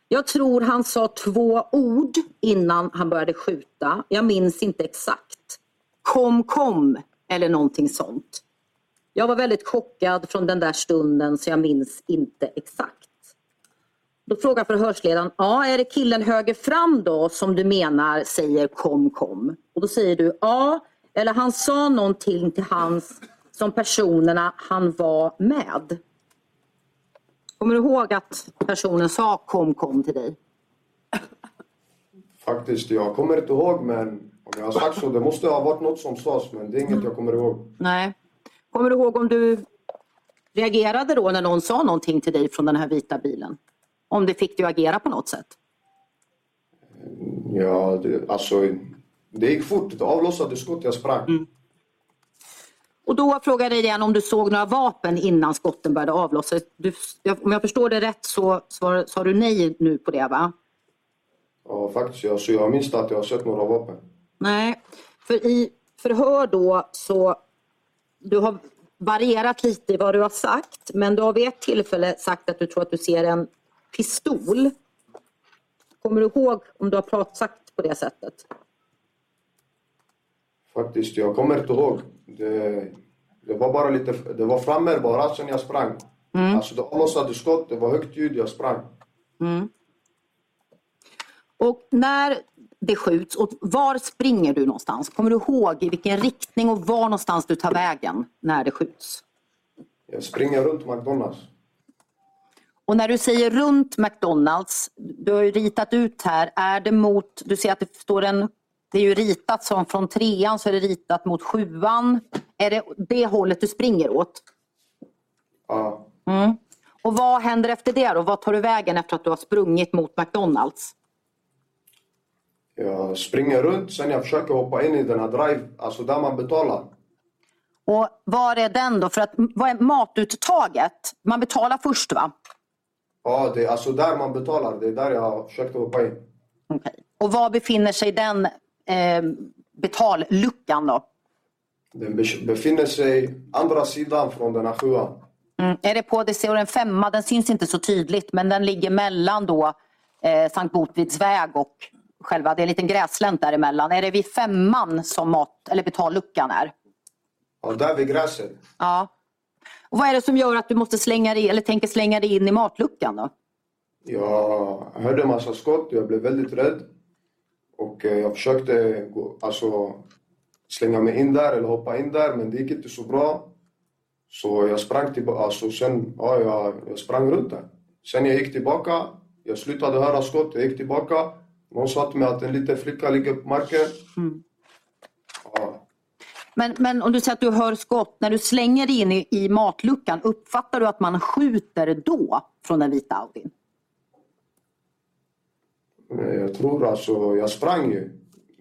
Jag tror han sa två ord innan han började skjuta. Jag minns inte exakt. Kom, kom eller någonting sånt. Jag var väldigt chockad från den där stunden så jag minns inte exakt. Då frågar förhörsledaren, ja är det killen höger fram då som du menar säger kom kom? Och då säger du, ja eller han sa någonting till hans som personerna han var med. Kommer du ihåg att personen sa kom kom till dig? Faktiskt, jag kommer inte ihåg men om jag har sagt så, det måste ha varit något som sades men det är inget jag kommer ihåg. Nej. Kommer du ihåg om du reagerade då när någon sa någonting till dig från den här vita bilen? Om det fick du agera på något sätt? Ja, det, alltså, det gick fort. Det avlossade skott, jag sprang. Och då frågade jag igen om du såg några vapen innan skotten började avlossas. Du, om jag förstår det rätt så svar- sa du nej nu på det va? Ja, faktiskt. Jag, så jag minns inte att jag har sett några vapen. Nej, för i förhör då så du har varierat lite i vad du har sagt men du har vid ett tillfälle sagt att du tror att du ser en pistol. Kommer du ihåg om du har prat, sagt på det sättet? Faktiskt, jag kommer inte ihåg. Det, det var bara lite... Det var framme bara sen jag sprang. Alltså det avlossade skott, det var högt ljud, jag sprang. Och när det skjuts, och var springer du någonstans? Kommer du ihåg i vilken riktning och var någonstans du tar vägen när det skjuts? Jag springer runt McDonalds. Och när du säger runt McDonalds, du har ju ritat ut här, är det mot, du ser att det står en, det är ju ritat som från trean så är det ritat mot sjuan. Är det det hållet du springer åt? Ja, Och vad händer efter det då? Vad tar du vägen efter att du har sprungit mot McDonalds? jag springer runt, sen jag försöker hoppa in i den här drive, alltså där man betalar. Och var är den då? För att vad är matuttaget? Man betalar först va? Ja, det är alltså där man betalar. Det är där jag försökte hoppa in. Okej. Och var befinner sig den eh, betalluckan då? Den be- befinner sig andra sidan från den här sjuan. Mm. Är det på, det står en femma, den syns inte så tydligt men den ligger mellan då eh, Sankt Botvids väg och själva, det är en liten gräslänt däremellan. Är det vid femman som mat, eller betalluckan är? Ja, där vid gräset. Ja. Och vad är det som gör att du måste slänga dig, eller tänker slänga dig in i matluckan då? Jag hörde en massa skott, jag blev väldigt rädd. Och eh, jag försökte gå, alltså, slänga mig in där eller hoppa in där, men det gick inte så bra. Så jag sprang tillbaka, alltså sen, ja, jag, jag sprang runt där. Sen jag gick tillbaka, jag slutade höra skott, jag gick tillbaka. Någon sa till mig att en liten flicka ligger på marken. Ja, Men, men om du säger att du hör skott, när du slänger dig in i, i matluckan, uppfattar du att man skjuter då från den vita Audin? Men jag tror alltså, jag sprang ju.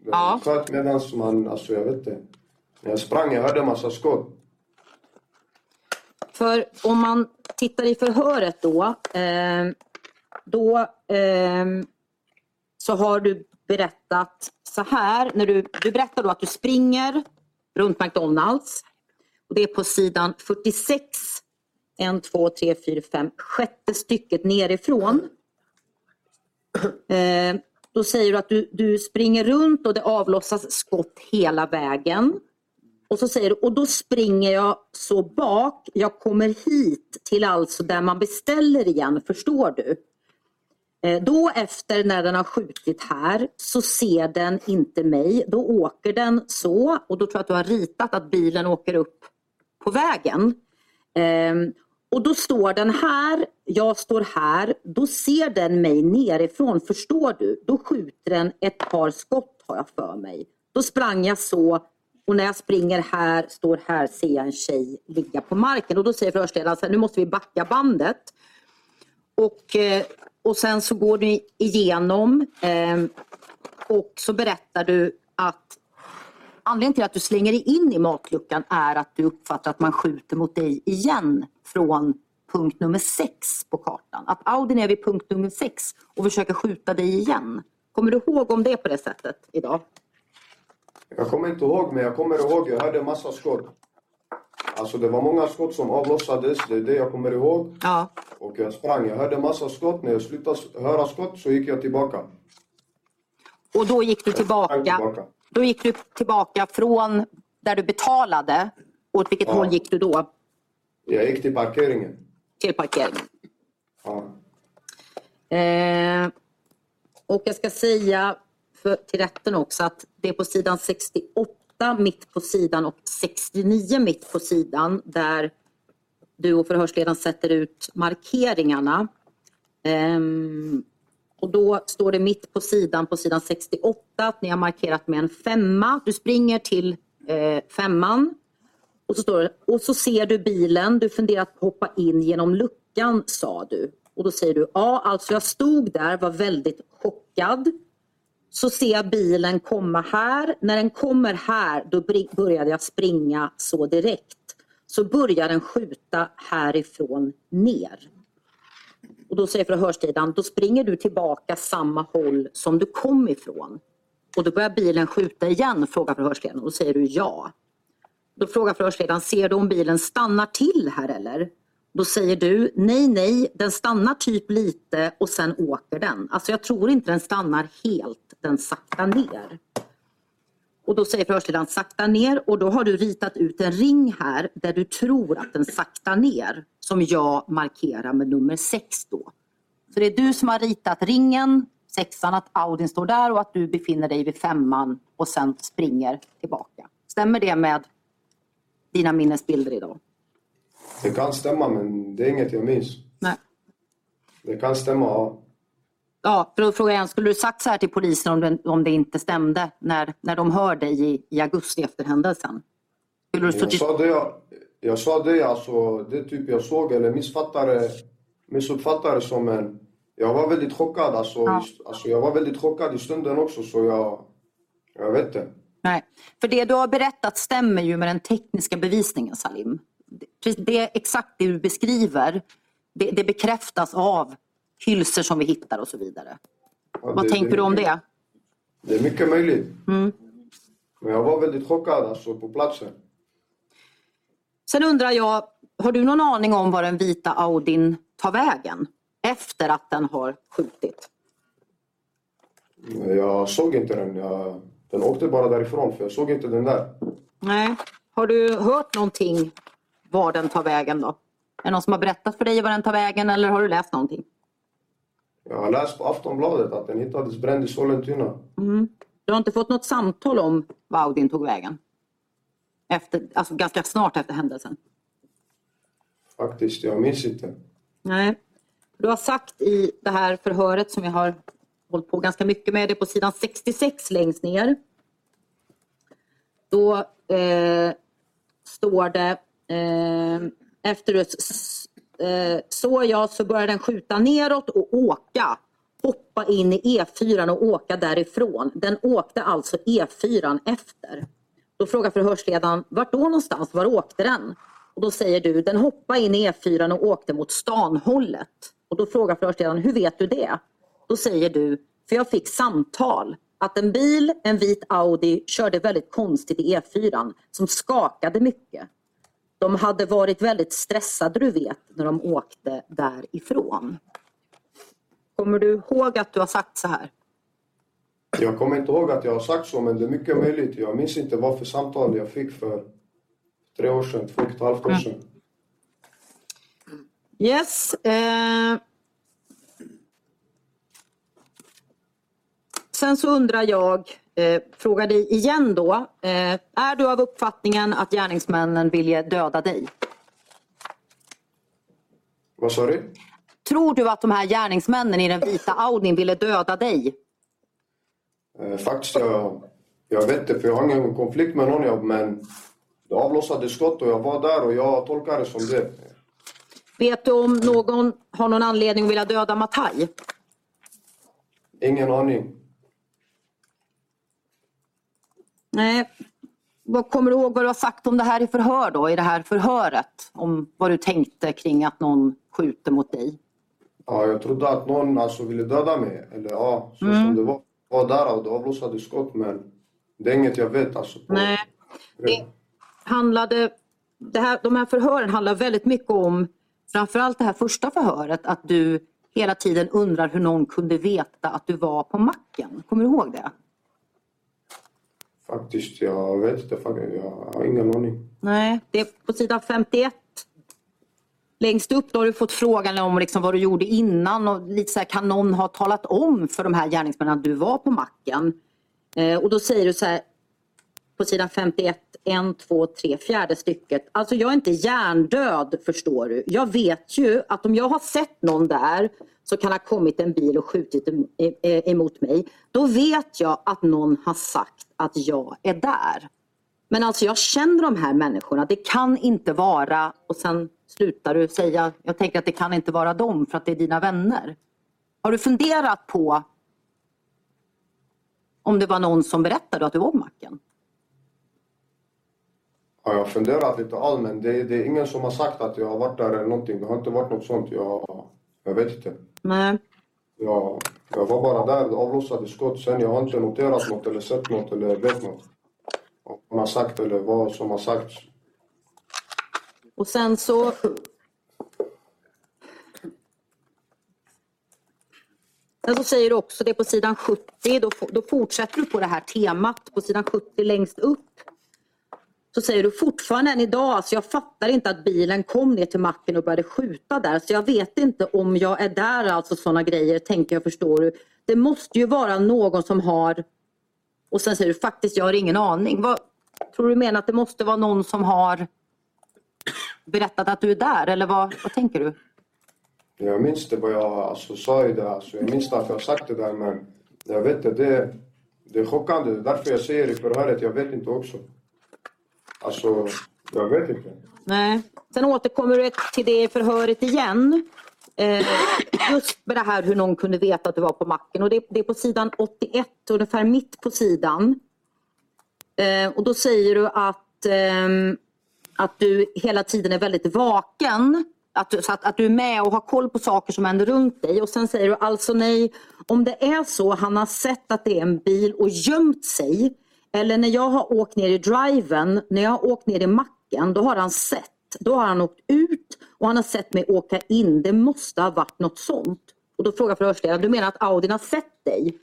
Ja. Sköt medans man, alltså jag vet inte. Jag sprang, jag hörde en massa skott. För om man tittar i förhöret då, eh, då eh, så har du berättat så här. När du, du berättar då att du springer runt McDonalds. Och det är på sidan 46, 1, 2, 3, 4, 5, sjätte stycket nerifrån. Eh, då säger du att du, du springer runt och det avlossas skott hela vägen. Och så säger du, och då springer jag så bak, jag kommer hit till alltså där man beställer igen, förstår du? Eh, Då efter när den har skjutit här så ser den inte mig, då åker den så och då tror jag att du har ritat att bilen åker upp på vägen. Ehm, och då står den här, jag står här, då ser den mig nerifrån, förstår du? Då skjuter den ett par skott har jag för mig. Då sprang jag så och när jag springer här, står här, ser jag en tjej ligga på marken. Och då säger förhörsledaren så här, nu måste vi backa bandet. Och, eh, och sen så går du igenom eh, och så berättar du att anledningen till att du slänger dig in i matluckan är att du uppfattar att man skjuter mot dig igen från punkt nummer sex på kartan. Att Audin är vid punkt nummer sex och försöker skjuta dig igen. Kommer du ihåg om det är på det sättet idag? Jag kommer inte ihåg, men jag kommer ihåg jag hörde en massa skott. Alltså det var många skott som avlossades, det är det jag kommer ihåg. Ja. Och jag sprang, jag hörde massa skott. När jag slutade höra skott så gick jag tillbaka. Och då gick du tillbaka, tillbaka. då gick du tillbaka från där du betalade. Åt vilket Ja. håll gick du då? Jag gick till parkeringen. Till parkeringen. Ja. Eh, och jag ska säga för, till rätten också att det är på sidan 68 mitt på sidan och 69 mitt på sidan där du och förhörsledaren sätter ut markeringarna. Ehm, och då står det mitt på sidan på sidan 68 att ni har markerat med en femma. Du springer till eh, femman och så står det, och så ser du bilen, du funderar på att hoppa in genom luckan sa du. Och då säger du, ja alltså jag stod där, var väldigt chockad. Så ser jag bilen komma här. När den kommer här då började jag springa så direkt. Så börjar den skjuta härifrån ner. Och då säger förhörssidan, då springer du tillbaka samma håll som du kom ifrån. Och då börjar bilen skjuta igen, frågar förhörsledaren. Och då säger du ja. Då frågar förhörsledaren, ser du om bilen stannar till här eller? Då säger du, nej, nej, den stannar typ lite och sen åker den. Alltså jag tror inte den stannar helt, den saktar ner. Och då säger förhörsledaren sakta ner och då har du ritat ut en ring här där du tror att den saktar ner som jag markerar med nummer 6 då. Så det är du som har ritat ringen, sexan, att Audin står där och att du befinner dig vid femman och sen springer tillbaka. Stämmer det med dina minnesbilder idag? Det kan stämma, men det är inget jag minns. Nej. Det kan stämma, ja. Ja, för då frågar jag skulle du sagt så här till polisen om det, om det inte stämde när, när de hör dig i, i augusti efter händelsen? Skulle du Jag suttit... sa det, jag, jag sa det alltså, det typ jag såg eller misfattade, missuppfattade som en... Jag var väldigt chockad alltså, Ja. alltså. Jag var väldigt chockad i stunden också så jag... Jag vet inte. Nej, för det du har berättat stämmer ju med den tekniska bevisningen Salim. Det, det är exakt det du beskriver. Det, det bekräftas av hylsor som vi hittar och så vidare. Ja, Vad tänker du om mycket- det? Det är mycket möjligt. Mm. Men jag var väldigt chockad alltså på platsen. Sen undrar jag, har du någon aning om var den vita Audin tar vägen efter att den har skjutit? Jag såg inte den. Jag, den åkte bara därifrån för jag såg inte den där. Nej. Har du hört någonting var den tar vägen då? Är det någon som har berättat för dig var den tar vägen eller har du läst någonting? Jag har läst på Aftonbladet att den hittades bränd i Sollentuna. Du har inte fått något samtal om var Audin tog vägen? Efter, alltså ganska snart efter händelsen? Faktiskt, jag minns inte. Nej. Du har sagt i det här förhöret som jag har hållit på ganska mycket med, det på sidan 66 längst ner. Då eh, står det eh, efter eh, såg jag så började den skjuta neråt och åka. Hoppa in i E4 och åka därifrån. Den åkte alltså E4 efter. Då frågar förhörsledaren, vart då någonstans? Var åkte den? Och då säger du, den hoppade in i E4 och åkte mot stanhållet. Och då frågar förhörsledaren, hur vet du det? Då säger du, för jag fick samtal att en bil, en vit Audi, körde väldigt konstigt i E4 som skakade mycket. De hade varit väldigt stressade, du vet, när de åkte därifrån. Kommer du ihåg att du har sagt så här? Jag kommer inte ihåg att jag har sagt så, men det är mycket möjligt. Jag minns inte vad för samtal jag fick för tre år sedan, två och ett halvt år sedan. Yes. Eh... Sen så undrar jag, eh, frågar dig igen då. Eh, är du av uppfattningen att gärningsmännen vill döda dig? Vad sa du? Tror du att de här gärningsmännen i den vita Audin ville döda dig? Eh, faktiskt, jag, Jag vet inte, för jag har ingen konflikt med någon, men det avlossade skott och jag var där och jag tolkar det som det. Vet du om någon har någon anledning att vilja döda Mataj? Ingen aning. Nej. Vad kommer du ihåg vad du har sagt om det här i förhör då, i det här förhöret? Om vad du tänkte kring att någon skjuter mot dig? Ja, jag trodde att någon alltså ville döda mig. Eller ja, så som det var. Jag var där och det avlossade skott, men det är inget jag vet alltså. på- Nej. Det handlade, det här, de här förhören handlar väldigt mycket om, framförallt det här första förhöret, att du hela tiden undrar hur någon kunde veta att du var på macken. Kommer du ihåg det? Faktiskt, jag vet inte. Jag har ingen aning. Nej, det är på sidan 51. Längst upp då har du fått frågan om liksom vad du gjorde innan och lite så här, kan någon ha talat om för de här gärningsmännen att du var på macken? Eh, och då säger du så här på sidan 51, 1, 2, 3, fjärde stycket. Alltså jag är inte hjärndöd förstår du. Jag vet ju att om jag har sett någon där så kan ha kommit en bil och skjutit eh, emot mig. Då vet jag att någon har sagt att jag är där. Men alltså jag känner de här människorna. Det kan inte vara, och sen slutar du säga, jag tänker att det kan inte vara dem för att det är dina vänner. Har du funderat på om det var någon som berättade att du var macken? Ja, jag har funderat lite all, men det, det är ingen som har sagt att jag har varit där eller någonting. Det har inte varit något sånt. Jag, jag vet inte. Nej. Jag, jag var bara där, avlossade skott. Sen jag har inte noterat något eller sett något eller vet något. Vad man har sagt eller vad som har sagts. Och sen så... Sen så säger du också det på sidan 70, då, då fortsätter du på det här temat på sidan 70 längst upp. Så säger du fortfarande än idag, alltså jag fattar inte att bilen kom ner till macken och började skjuta där. Så jag vet inte om jag är där, alltså sådana grejer, tänker jag förstår du. Det måste ju vara någon som har... Och sen säger du faktiskt, jag har ingen aning. Vad, tror du menar att det måste vara någon som har berättat att du är där eller vad, vad tänker du? Jag minns det vad jag alltså, sa i det. Alltså, jag minns att jag sagt det där men jag vet inte. Det, det är chockande. Det är därför jag säger i förhöret, jag vet inte också. Alltså, jag vet inte. Nej. Sen återkommer du till det i förhöret igen. Eh, just med det här hur någon kunde veta att du var på macken. Och det, det är på sidan 81, ungefär mitt på sidan. Eh, och då säger du att, ehm, att du hela tiden är väldigt vaken. Att du, så att, att du är med och har koll på saker som händer runt dig. Och sen säger du alltså nej, om det är så han har sett att det är en bil och gömt sig. Eller när jag har åkt ner i driven, när jag har åkt ner i macken, då har han sett. Då har han åkt ut och han har sett mig åka in. Det måste ha varit något sånt. Och då frågar förhörsledaren, du menar att Audin har sett dig?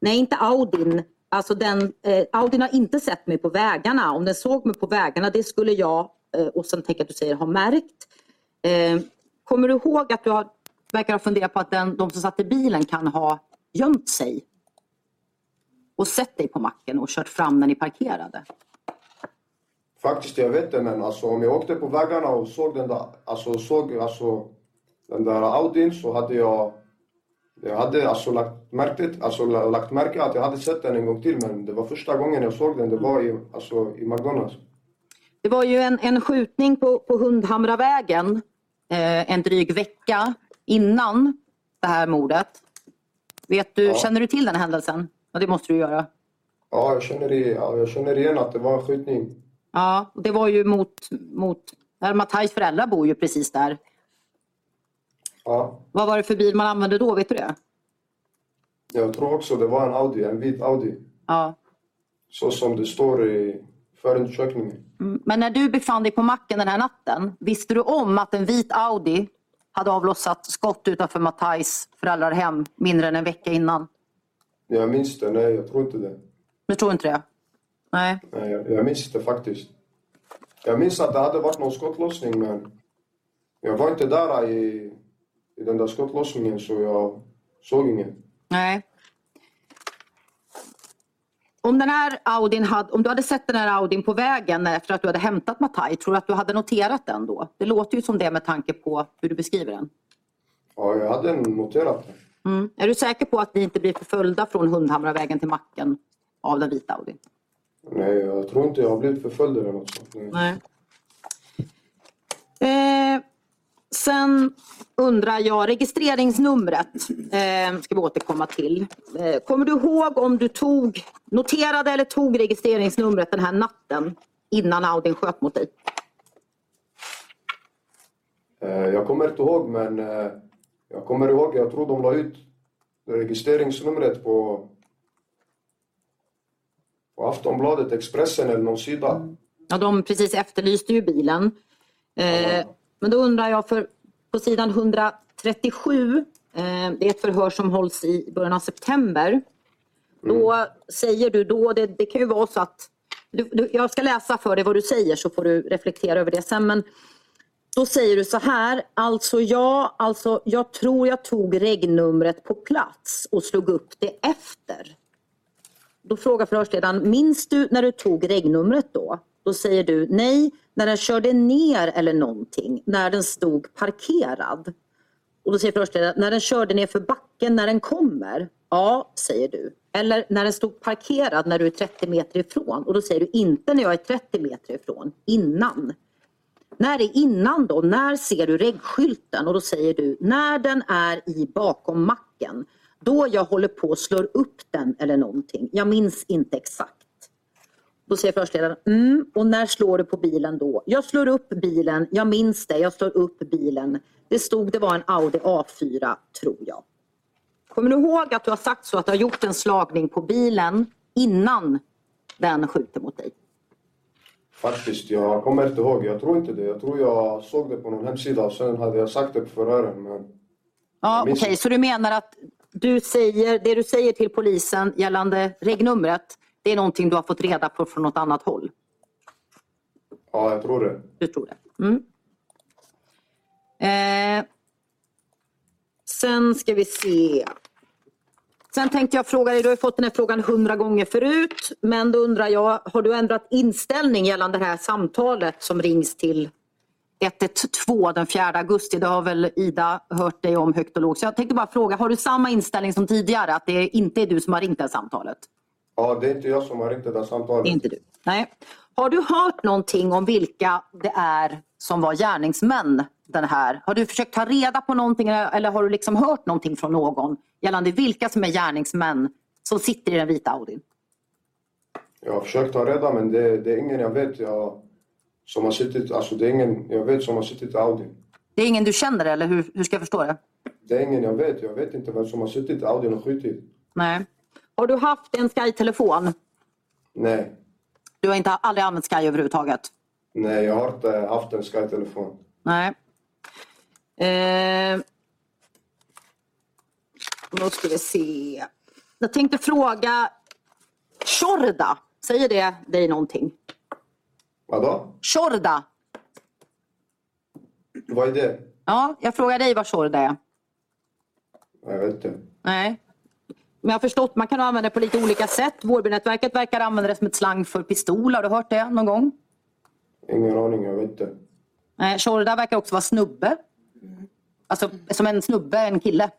Nej, inte Audin. Alltså den, eh, Audin har inte sett mig på vägarna. Om den såg mig på vägarna, det skulle jag, eh, och sen tänker jag att du säger ha märkt. Eh, kommer du ihåg att du har, verkar ha funderat på att den, de som satt i bilen kan ha gömt sig? Och sett dig på macken och kört fram när ni parkerade? Faktiskt, jag vet inte men alltså, om jag åkte på vägarna och såg den där, alltså, såg, alltså, den där Audin så hade jag jag hade alltså lagt, märke, alltså, la- lagt märke att jag hade sett den en gång till men det var första gången jag såg den, det var i, alltså, i McDonalds. Det var ju en, en skjutning på, på Hundhamravägen eh, en dryg vecka innan det här mordet. Vet du, Ja. Känner du till den händelsen? Ja, det måste du göra. Ja, jag känner, i, ja, jag känner igen att det var en skjutning. Ja, och det var ju mot, mot där Mattajs föräldrar bor ju precis där. Ja, Vad var det för bil man använde då? Vet du det? jag tror också det var en Audi, en vit Audi. Ja. Så som det står i förundersökningen. Mm, Men när du befann dig på macken den här natten, visste du om att en vit Audi hade avlossat skott utanför Mattajs föräldrahem mindre än en vecka innan? Jag minns det, nej jag tror inte det. Du tror inte det? Nej. Nej, jag, jag minns det faktiskt. Jag minns att det hade varit någon skottlossning men jag var inte där i, i den där skottlossningen så jag såg ingen. Nej. Om, den här Audin hade, om du hade sett den här Audin på vägen efter att du hade hämtat Mataj, tror du att du hade noterat den då? Det låter ju som det med tanke på hur du beskriver den. Ja, jag hade noterat det. Mm. Är du säker på att ni inte blir förföljda från Hundhamravägen till macken av den vita Audin? Nej, jag tror inte jag har blivit förföljd eller något sånt. Nej. Nej. Eh, sen undrar jag registreringsnumret. Eh, ska vi återkomma till. Eh, kommer du ihåg om du tog, noterade eller tog registreringsnumret den här natten innan Audin sköt mot dig? Eh, Jag kommer inte ihåg, men eh, jag kommer ihåg, jag tror de la ut registreringsnumret på, på Aftonbladet, Expressen eller någon sida. Ja, de precis efterlyste ju bilen. Eh, men då undrar jag, för på sidan 137, eh, det är ett förhör som hålls i början av september. Då säger du då, det, det kan ju vara så att, du, du, jag ska läsa för dig vad du säger så får du reflektera över det sen. Men då säger du så här, alltså jag, alltså jag tror jag tog regnumret på plats och slog upp det efter. Då frågar förhörsledaren, minns du när du tog regnumret då? Då säger du nej, när den körde ner eller någonting, när den stod parkerad. Och då säger förhörsledaren, när den körde ner för backen när den kommer? Ja, säger du. Eller när den stod parkerad när du är 30 meter ifrån? Och då säger du inte när jag är 30 meter ifrån, innan. När är innan då? När ser du reggskylten? Och då säger du när den är i bakom macken. Då jag håller på och slår upp den eller någonting. Jag minns inte exakt. Då säger förhörsledaren, mm, och när slår du på bilen då? Jag slår upp bilen, jag minns det, jag slår upp bilen. Det stod det var en Audi A4, tror jag. Kommer du ihåg att du har sagt så att du har gjort en slagning på bilen innan den skjuter mot dig? Faktiskt, jag kommer inte ihåg. Jag tror inte det. Jag tror jag såg det på någon hemsida och sen hade jag sagt det på förhören. Men Ja, Okej, minns- så du menar att du säger, det du säger till polisen gällande regnumret, det är någonting du har fått reda på från något annat håll? ja, jag tror det. Du tror det? Mm. Eh, sen ska vi se. Sen tänkte jag fråga dig, du har fått den här frågan hundra gånger förut, men då undrar jag, har du ändrat inställning gällande det här samtalet som rings till 112 den 4 augusti? Det har väl Ida hört dig om högt och lågt. Så jag tänkte bara fråga, har du samma inställning som tidigare, att det inte är du som har ringt det här samtalet? Ja, det är inte jag som har ringt det där samtalet. Det är inte du. Nej. Har du hört någonting om vilka det är som var gärningsmän? Den här? Har du försökt ta reda på någonting eller har du liksom hört någonting från någon gällande vilka som är gärningsmän som sitter i den vita Audin? Jag har försökt ta reda men det, det är ingen jag vet jag, som har suttit, alltså det är ingen jag vet som har suttit i Audi. Det är ingen du känner eller hur, hur ska jag förstå det? Det är ingen jag vet. Jag vet inte vem som har suttit i Audi och skjutit. Nej. Har du haft en Sky-telefon? Nej. Du har inte aldrig använt Sky överhuvudtaget? Nej, jag har inte haft en Sky-telefon. Nej. Eh, då ska vi se. Jag tänkte fråga Shorda. Säger det dig någonting? Vadå? Shorda. Vad är det? Ja, jag frågar dig vad Shorda är. Jag vet inte. Nej. Men jag har förstått, man kan använda det på lite olika sätt. Vårbynätverket verkar använda det som ett slang för pistol. Har du hört det någon gång? Ingen aning, jag vet inte. Nej, Shorda verkar också vara snubbe. Alltså som en snubbe, en kille.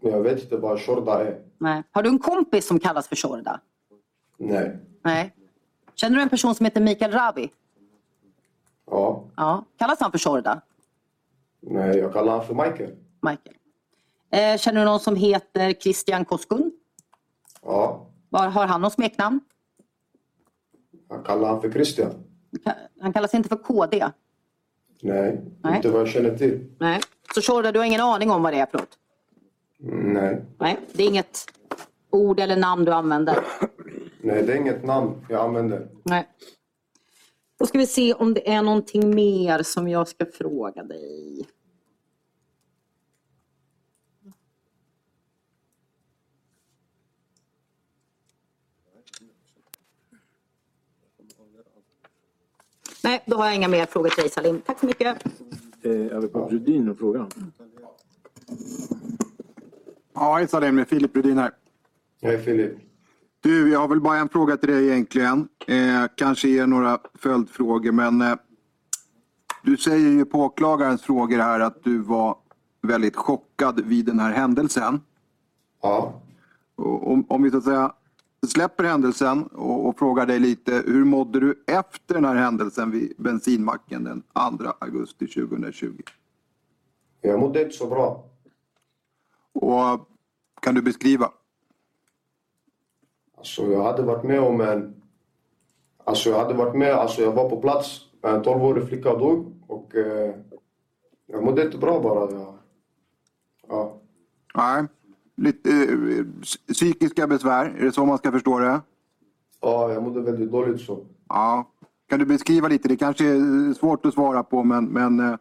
Men jag vet inte vad Shorda är. Nej. Har du en kompis som kallas för Shorda? Nej. Nej. Känner du en person som heter Mikael Ravi? Ja. Ja. Kallas han för Shorda? Nej, jag kallar honom för Michael. Michael. Eh, känner du någon som heter Christian Koskun? Ja. Var, har han något smeknamn? Jag kallar honom för Christian. Han kallas inte för KD? Nej, Nej. inte vad jag känner till. Nej. Så Shorda, du har ingen aning om vad det är för något? Nej. Nej, det är inget ord eller namn du använder? Nej, det är inget namn jag använder. Nej. Då ska vi se om det är någonting mer som jag ska fråga dig. Nej, då har jag inga mer frågor till dig Salim. Tack så mycket. Eh, Advokat Rudin och frågan. Ja, hej Salim, det är Filip Rudin här. Hej Filip. Du, jag har väl bara en fråga till dig egentligen. Eh, kanske ger några följdfrågor, men eh, du säger ju på åklagarens frågor här att du var väldigt chockad vid den här händelsen. Ja. Och om, om vi så att säga släpper händelsen och, och frågar dig lite, hur mådde du efter den här händelsen vid bensinmacken den 2 augusti 2020? Jag mådde inte så bra. Och kan du beskriva? Alltså jag hade varit med om en... Alltså jag hade varit med, alltså jag var på plats. En 12-årig flicka dog och eh, jag mådde inte bra bara. Jag, ja. Nej. Lite eh, psykiska besvär, är det så man ska förstå det? ja, jag mådde väldigt dåligt så. Ja. Kan du beskriva lite? Det kanske är svårt att svara på, men, men eh,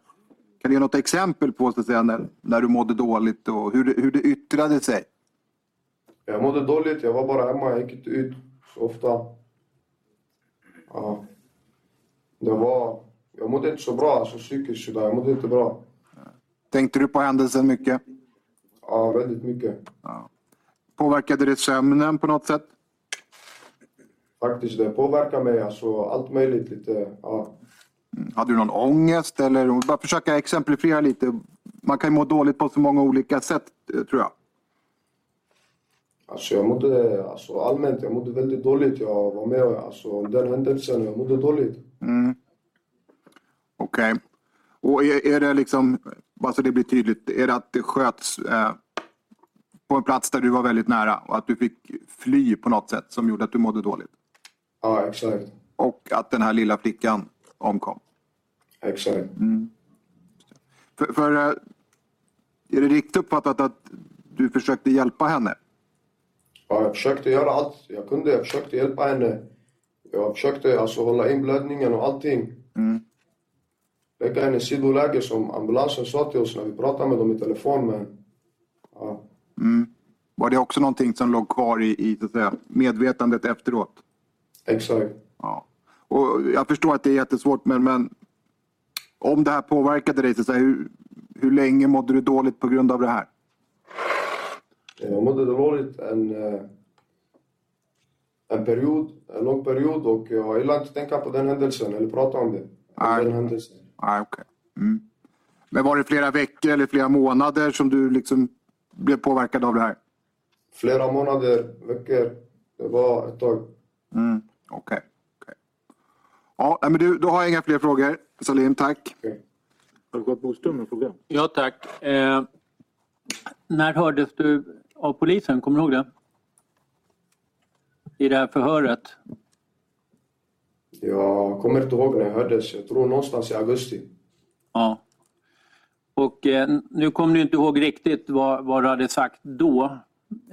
kan du ge något exempel på så säga, när, när du mådde dåligt och hur det, hur det yttrade sig? Jag mådde dåligt, jag var bara hemma, jag gick inte ut så ofta. Ja. Det var... Jag mådde inte så bra, alltså psykiskt sådär. Jag mådde inte bra. Tänkte du på händelsen mycket? Ja, väldigt mycket. Påverkade det sömnen på något sätt? Faktiskt, det påverkar mig. Alltså allt möjligt lite. Ja. Hade du någon ångest? Eller bara försöka exemplifiera lite. Man kan ju må dåligt på så många olika sätt, eh, tror jag. Alltså jag mådde, alltså allmänt, jag mådde väldigt dåligt. Jag var med alltså, om den händelsen, jag mådde dåligt. Okej. Och är, är det liksom, bara så det blir tydligt, är det att det sköts eh, på en plats där du var väldigt nära och att du fick fly på något sätt som gjorde att du mådde dåligt? Ja, exakt. Och att den här lilla flickan omkom? Exakt. För, för eh, är det riktigt uppfattat att du försökte hjälpa henne? Ja, jag försökte göra allt jag kunde. Jag försökte hjälpa henne. Jag försökte alltså hålla in blödningen och allting. Lägga henne i sidoläge som ambulansen sa till oss när vi pratade med dem i telefon. Men, ja. Var det också någonting som låg kvar i, i så att säga, medvetandet efteråt? Exakt. Ja. Och jag förstår att det är jättesvårt, men, men om det här påverkade dig, så att säga, hur, hur länge mådde du dåligt på grund av det här? Jag mådde dåligt en, eh, en period, en lång period och jag gillar inte tänka på den händelsen eller prata om det. Om. Den händelsen. Nej, okej. Mm. Men var det flera veckor eller flera månader som du liksom blev påverkad av det här? Flera månader, veckor. Det var ett tag. Mm. Okej. okej. Ja, nej, men du, då har jag inga fler frågor. Salim, tack. Okej. Advokat Boström, en fråga. Ja, tack. Eh, när hördes du av polisen? Kommer du ihåg det? I det här förhöret? Jag kommer inte ihåg när jag hördes. Jag tror någonstans i augusti. Ja. Och eh, nu kommer du inte ihåg riktigt vad, vad du hade sagt då.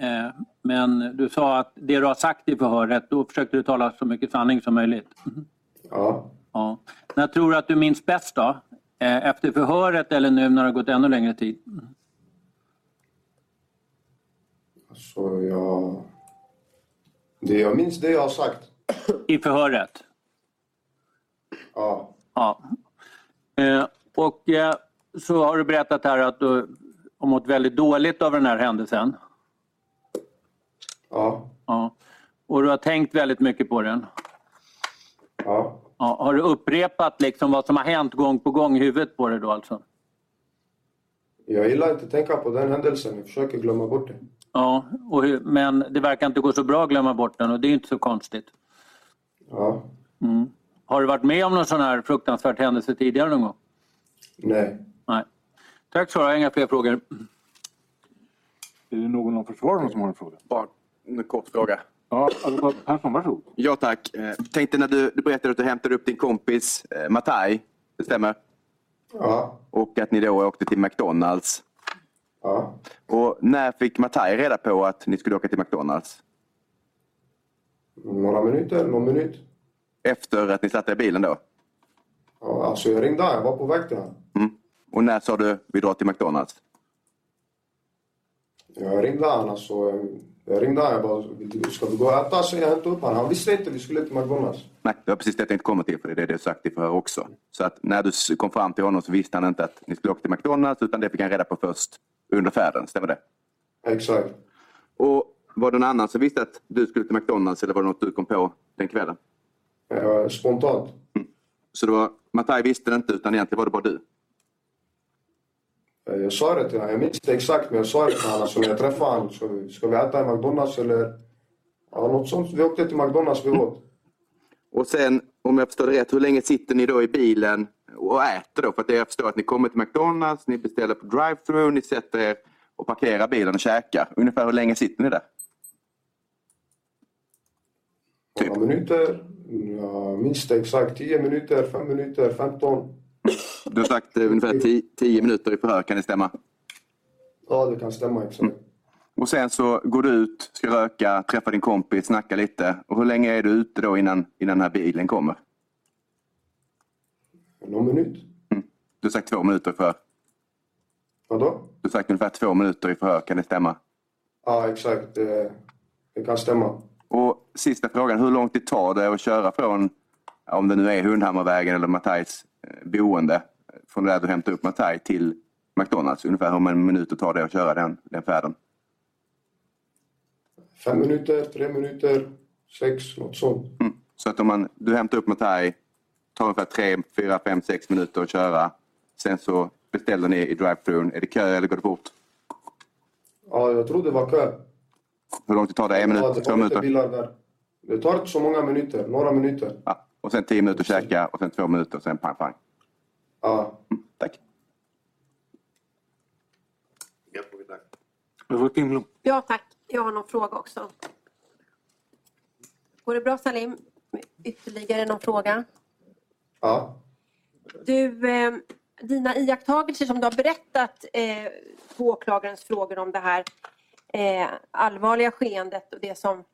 Eh, men du sa att det du har sagt i förhöret, då försökte du tala så mycket sanning som möjligt. Ja. Ja. När tror du att du minns bäst då? Eh, efter förhöret eller nu när det har gått ännu längre tid? Så jag... Det jag minns det jag har sagt. I förhöret? Ja. Ja. Eh, och eh, så har du berättat här att du har mått väldigt dåligt av den här händelsen. Ja. Ja. Och du har tänkt väldigt mycket på den. Ja. Ja. Har du upprepat liksom vad som har hänt gång på gång i huvudet på dig då alltså? Jag gillar inte att tänka på den händelsen. Jag försöker glömma bort det. Ja, och hur, men det verkar inte gå så bra att glömma bort den och det är inte så konstigt. Ja. Mm. Har du varit med om någon sån här fruktansvärd händelse tidigare någon gång? Nej. Nej. Tack så jag har inga fler frågor. Är det någon av försvararna som har en fråga? Bara en kort fråga. Ja, Persson, varsågod. Ja tack. Eh, Tänkte när du, du berättade att du hämtade upp din kompis eh, Matai, det stämmer? Ja. Och att ni då åkte till McDonalds. Ja. Och när fick Matai reda på att ni skulle åka till McDonalds? Några minuter, någon minut. Efter att ni satte i bilen då? Ja, alltså jag ringde. Jag var på väg till honom. Mm. Och när sa du vi drar till McDonalds? Jag ringde han alltså. Jag ringde han. Jag bara, ska vi gå och äta? Så jag hämtade upp honom. Han visste inte vi skulle till McDonalds. Nej, det var precis det jag tänkte komma till för det är det du sagt i förhör också. Så att när du kom fram till honom så visste han inte att ni skulle åka till McDonalds utan det fick han reda på först under färden, stämmer det? Exakt. Och var det någon annan som visste att du skulle till McDonalds eller var det något du kom på den kvällen? Eh, Spontant. Så det var, Matai visste det inte utan egentligen var det bara du? Eh, Jag sa det till honom. Jag minns inte exakt men jag sa det till honom. Alltså när jag träffade honom. Ska vi, ska vi äta i McDonalds eller? Ja, något sånt. Vi åkte till McDonalds vi åt. Och sen, om jag förstår det rätt, hur länge sitter ni då i bilen och äter då? För att jag förstår att ni kommer till McDonalds, ni beställer på drive-thru, ni sätter er och parkerar bilen och käkar. Ungefär hur länge sitter ni där? Typ. Några minuter. Jag minns det exakt. 10 minuter, 5 minuter, 15. Du har sagt eh, ungefär 10 minuter i förhör, kan det stämma? Ja, det kan stämma exakt. Och sen så går du ut, ska röka, träffa din kompis, snacka lite. Och hur länge är du ute då innan, innan den här bilen kommer? Någon minut. Du har sagt två minuter i förhör. Vadå? Du har sagt ungefär två minuter i förhör, kan det stämma? Ja, exakt. Det, det kan stämma. Och sista frågan, hur lång tid tar det att köra från, om det nu är Hundhammarvägen eller Mattajs eh, boende, från där du hämtar upp Mattaj till McDonalds? Ungefär hur många minuter tar det att köra den, den färden? Fem minuter, tre minuter, sex, något sånt. Mm. Så att om man, du hämtar upp Mattaj, tar ungefär tre, fyra, fem, sex minuter att köra. Sen så beställer ni i drive-thrun. Är det kö eller går det fort? Ja, jag tror det var kö. Hur lång tid tar det? En minut? Två minuter? Det tar inte så många minuter. Några minuter. Ja. Och sen tio minuter käka och sen två minuter och sen pang, pang. Ja. Tack. Du får Kim Ja, tack. Jag har någon fråga också. Går det bra Salim? Ytterligare någon fråga? Ja. Du, eh, dina iakttagelser som du har berättat eh, på åklagarens frågor om det här eh, allvarliga skeendet och det som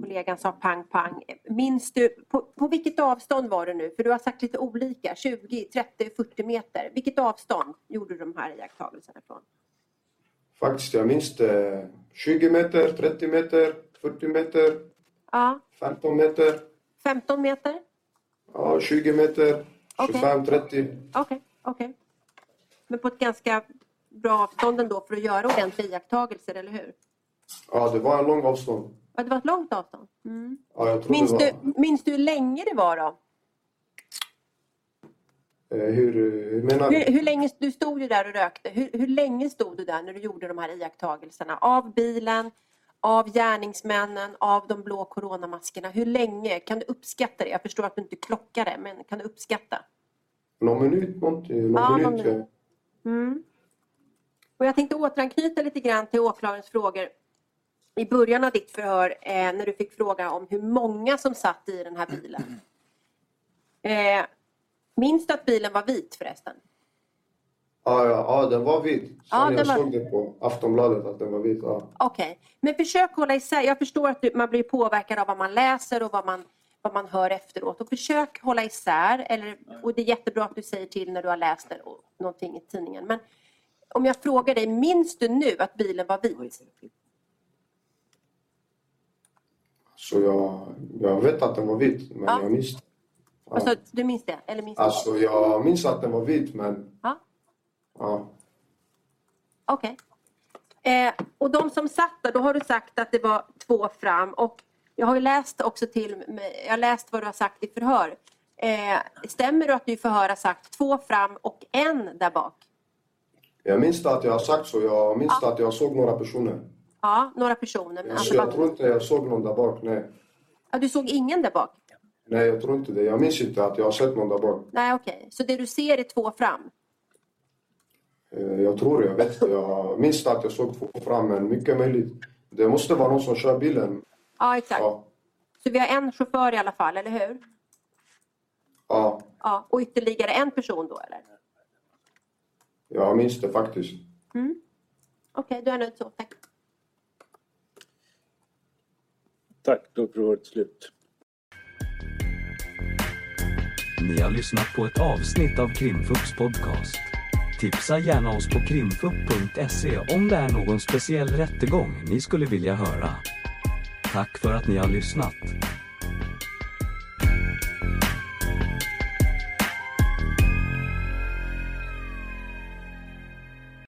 kollegan sa pang pang. Minns du, på, på vilket avstånd var det nu? För du har sagt lite olika, 20, 30, 40 meter. Vilket avstånd gjorde du de här iakttagelserna från? Faktiskt, jag minns det. 20 meter, 30 meter, 40 meter, Ja, 15 meter. 15 meter? Ja, 20 meter, Okej. 25, 30. Okej, okej. Men på ett ganska bra avstånd ändå för att göra ordentliga iakttagelser, eller hur? Ja, det var en lång avstånd. Ja, det var ett långt avstånd. Mm. Ja, jag tror Minns, det du, var... minns du hur länge det var då? Eh, hur, hur menar Hur, du? hur länge, du stod ju där och rökte. Hur, hur länge stod du där när du gjorde de här iakttagelserna? Av bilen, av gärningsmännen, av de blå coronamaskerna. Hur länge? Kan du uppskatta det? Jag förstår att du inte klockar det, men kan du uppskatta? Någon minut? Någonting, någon Ja, minut. någon minut. Mm. Och jag tänkte återanknyta lite grann till åklagarens frågor i början av ditt förhör eh, när du fick fråga om hur många som satt i den här bilen. Eh, minns du att bilen var vit förresten? Ja, ja, ja, den var vit. Ja, jag var- såg det på Aftonbladet att den var vit. Ja. Okej, men försök hålla isär. Jag förstår att du, man blir påverkad av vad man läser och vad man, vad man hör efteråt. Och försök hålla isär. Eller, och det är jättebra att du säger till när du har läst det, och någonting i tidningen. Men om jag frågar dig, minns du nu att bilen var vit? Så jag, jag vet att den var vit, men Ja. jag minns Ja. Alltså, du minns det? Eller minns Alltså, jag minns att den var vit, men... Ja. Ja. Okej. Eh, och de som satt där, då har du sagt att det var två fram. Och jag har läst också till jag har läst vad du har sagt i förhör. Eh, stämmer det att du i förhör har sagt två fram och en där bak? Jag minns att jag har sagt så. Jag minns det att jag såg några personer. Ja, några personer. Men Så alltså, jag bara- tror inte jag såg någon där bak. Nej. ja, du såg ingen där bak? Nej, jag tror inte det. Jag minns inte att jag har sett någon där bak. Nej, okej. Så det du ser är två fram? Eh, Jag tror. Jag vet. Jag minns att jag såg två fram, men mycket möjligt. Det måste vara någon som kör bilen. Ja, exakt. Ja. Så vi har en chaufför i alla fall, eller hur? Ja, Ja, och ytterligare en person då, eller? Jag minns det faktiskt. Okej, då är jag nöjd så. Tack. Tack, då är förhöret slut. Ni har lyssnat på ett avsnitt av Krimfupps podcast. Tipsa gärna oss på krimfupp.se om det är någon speciell rättegång ni skulle vilja höra. Tack för att ni har lyssnat.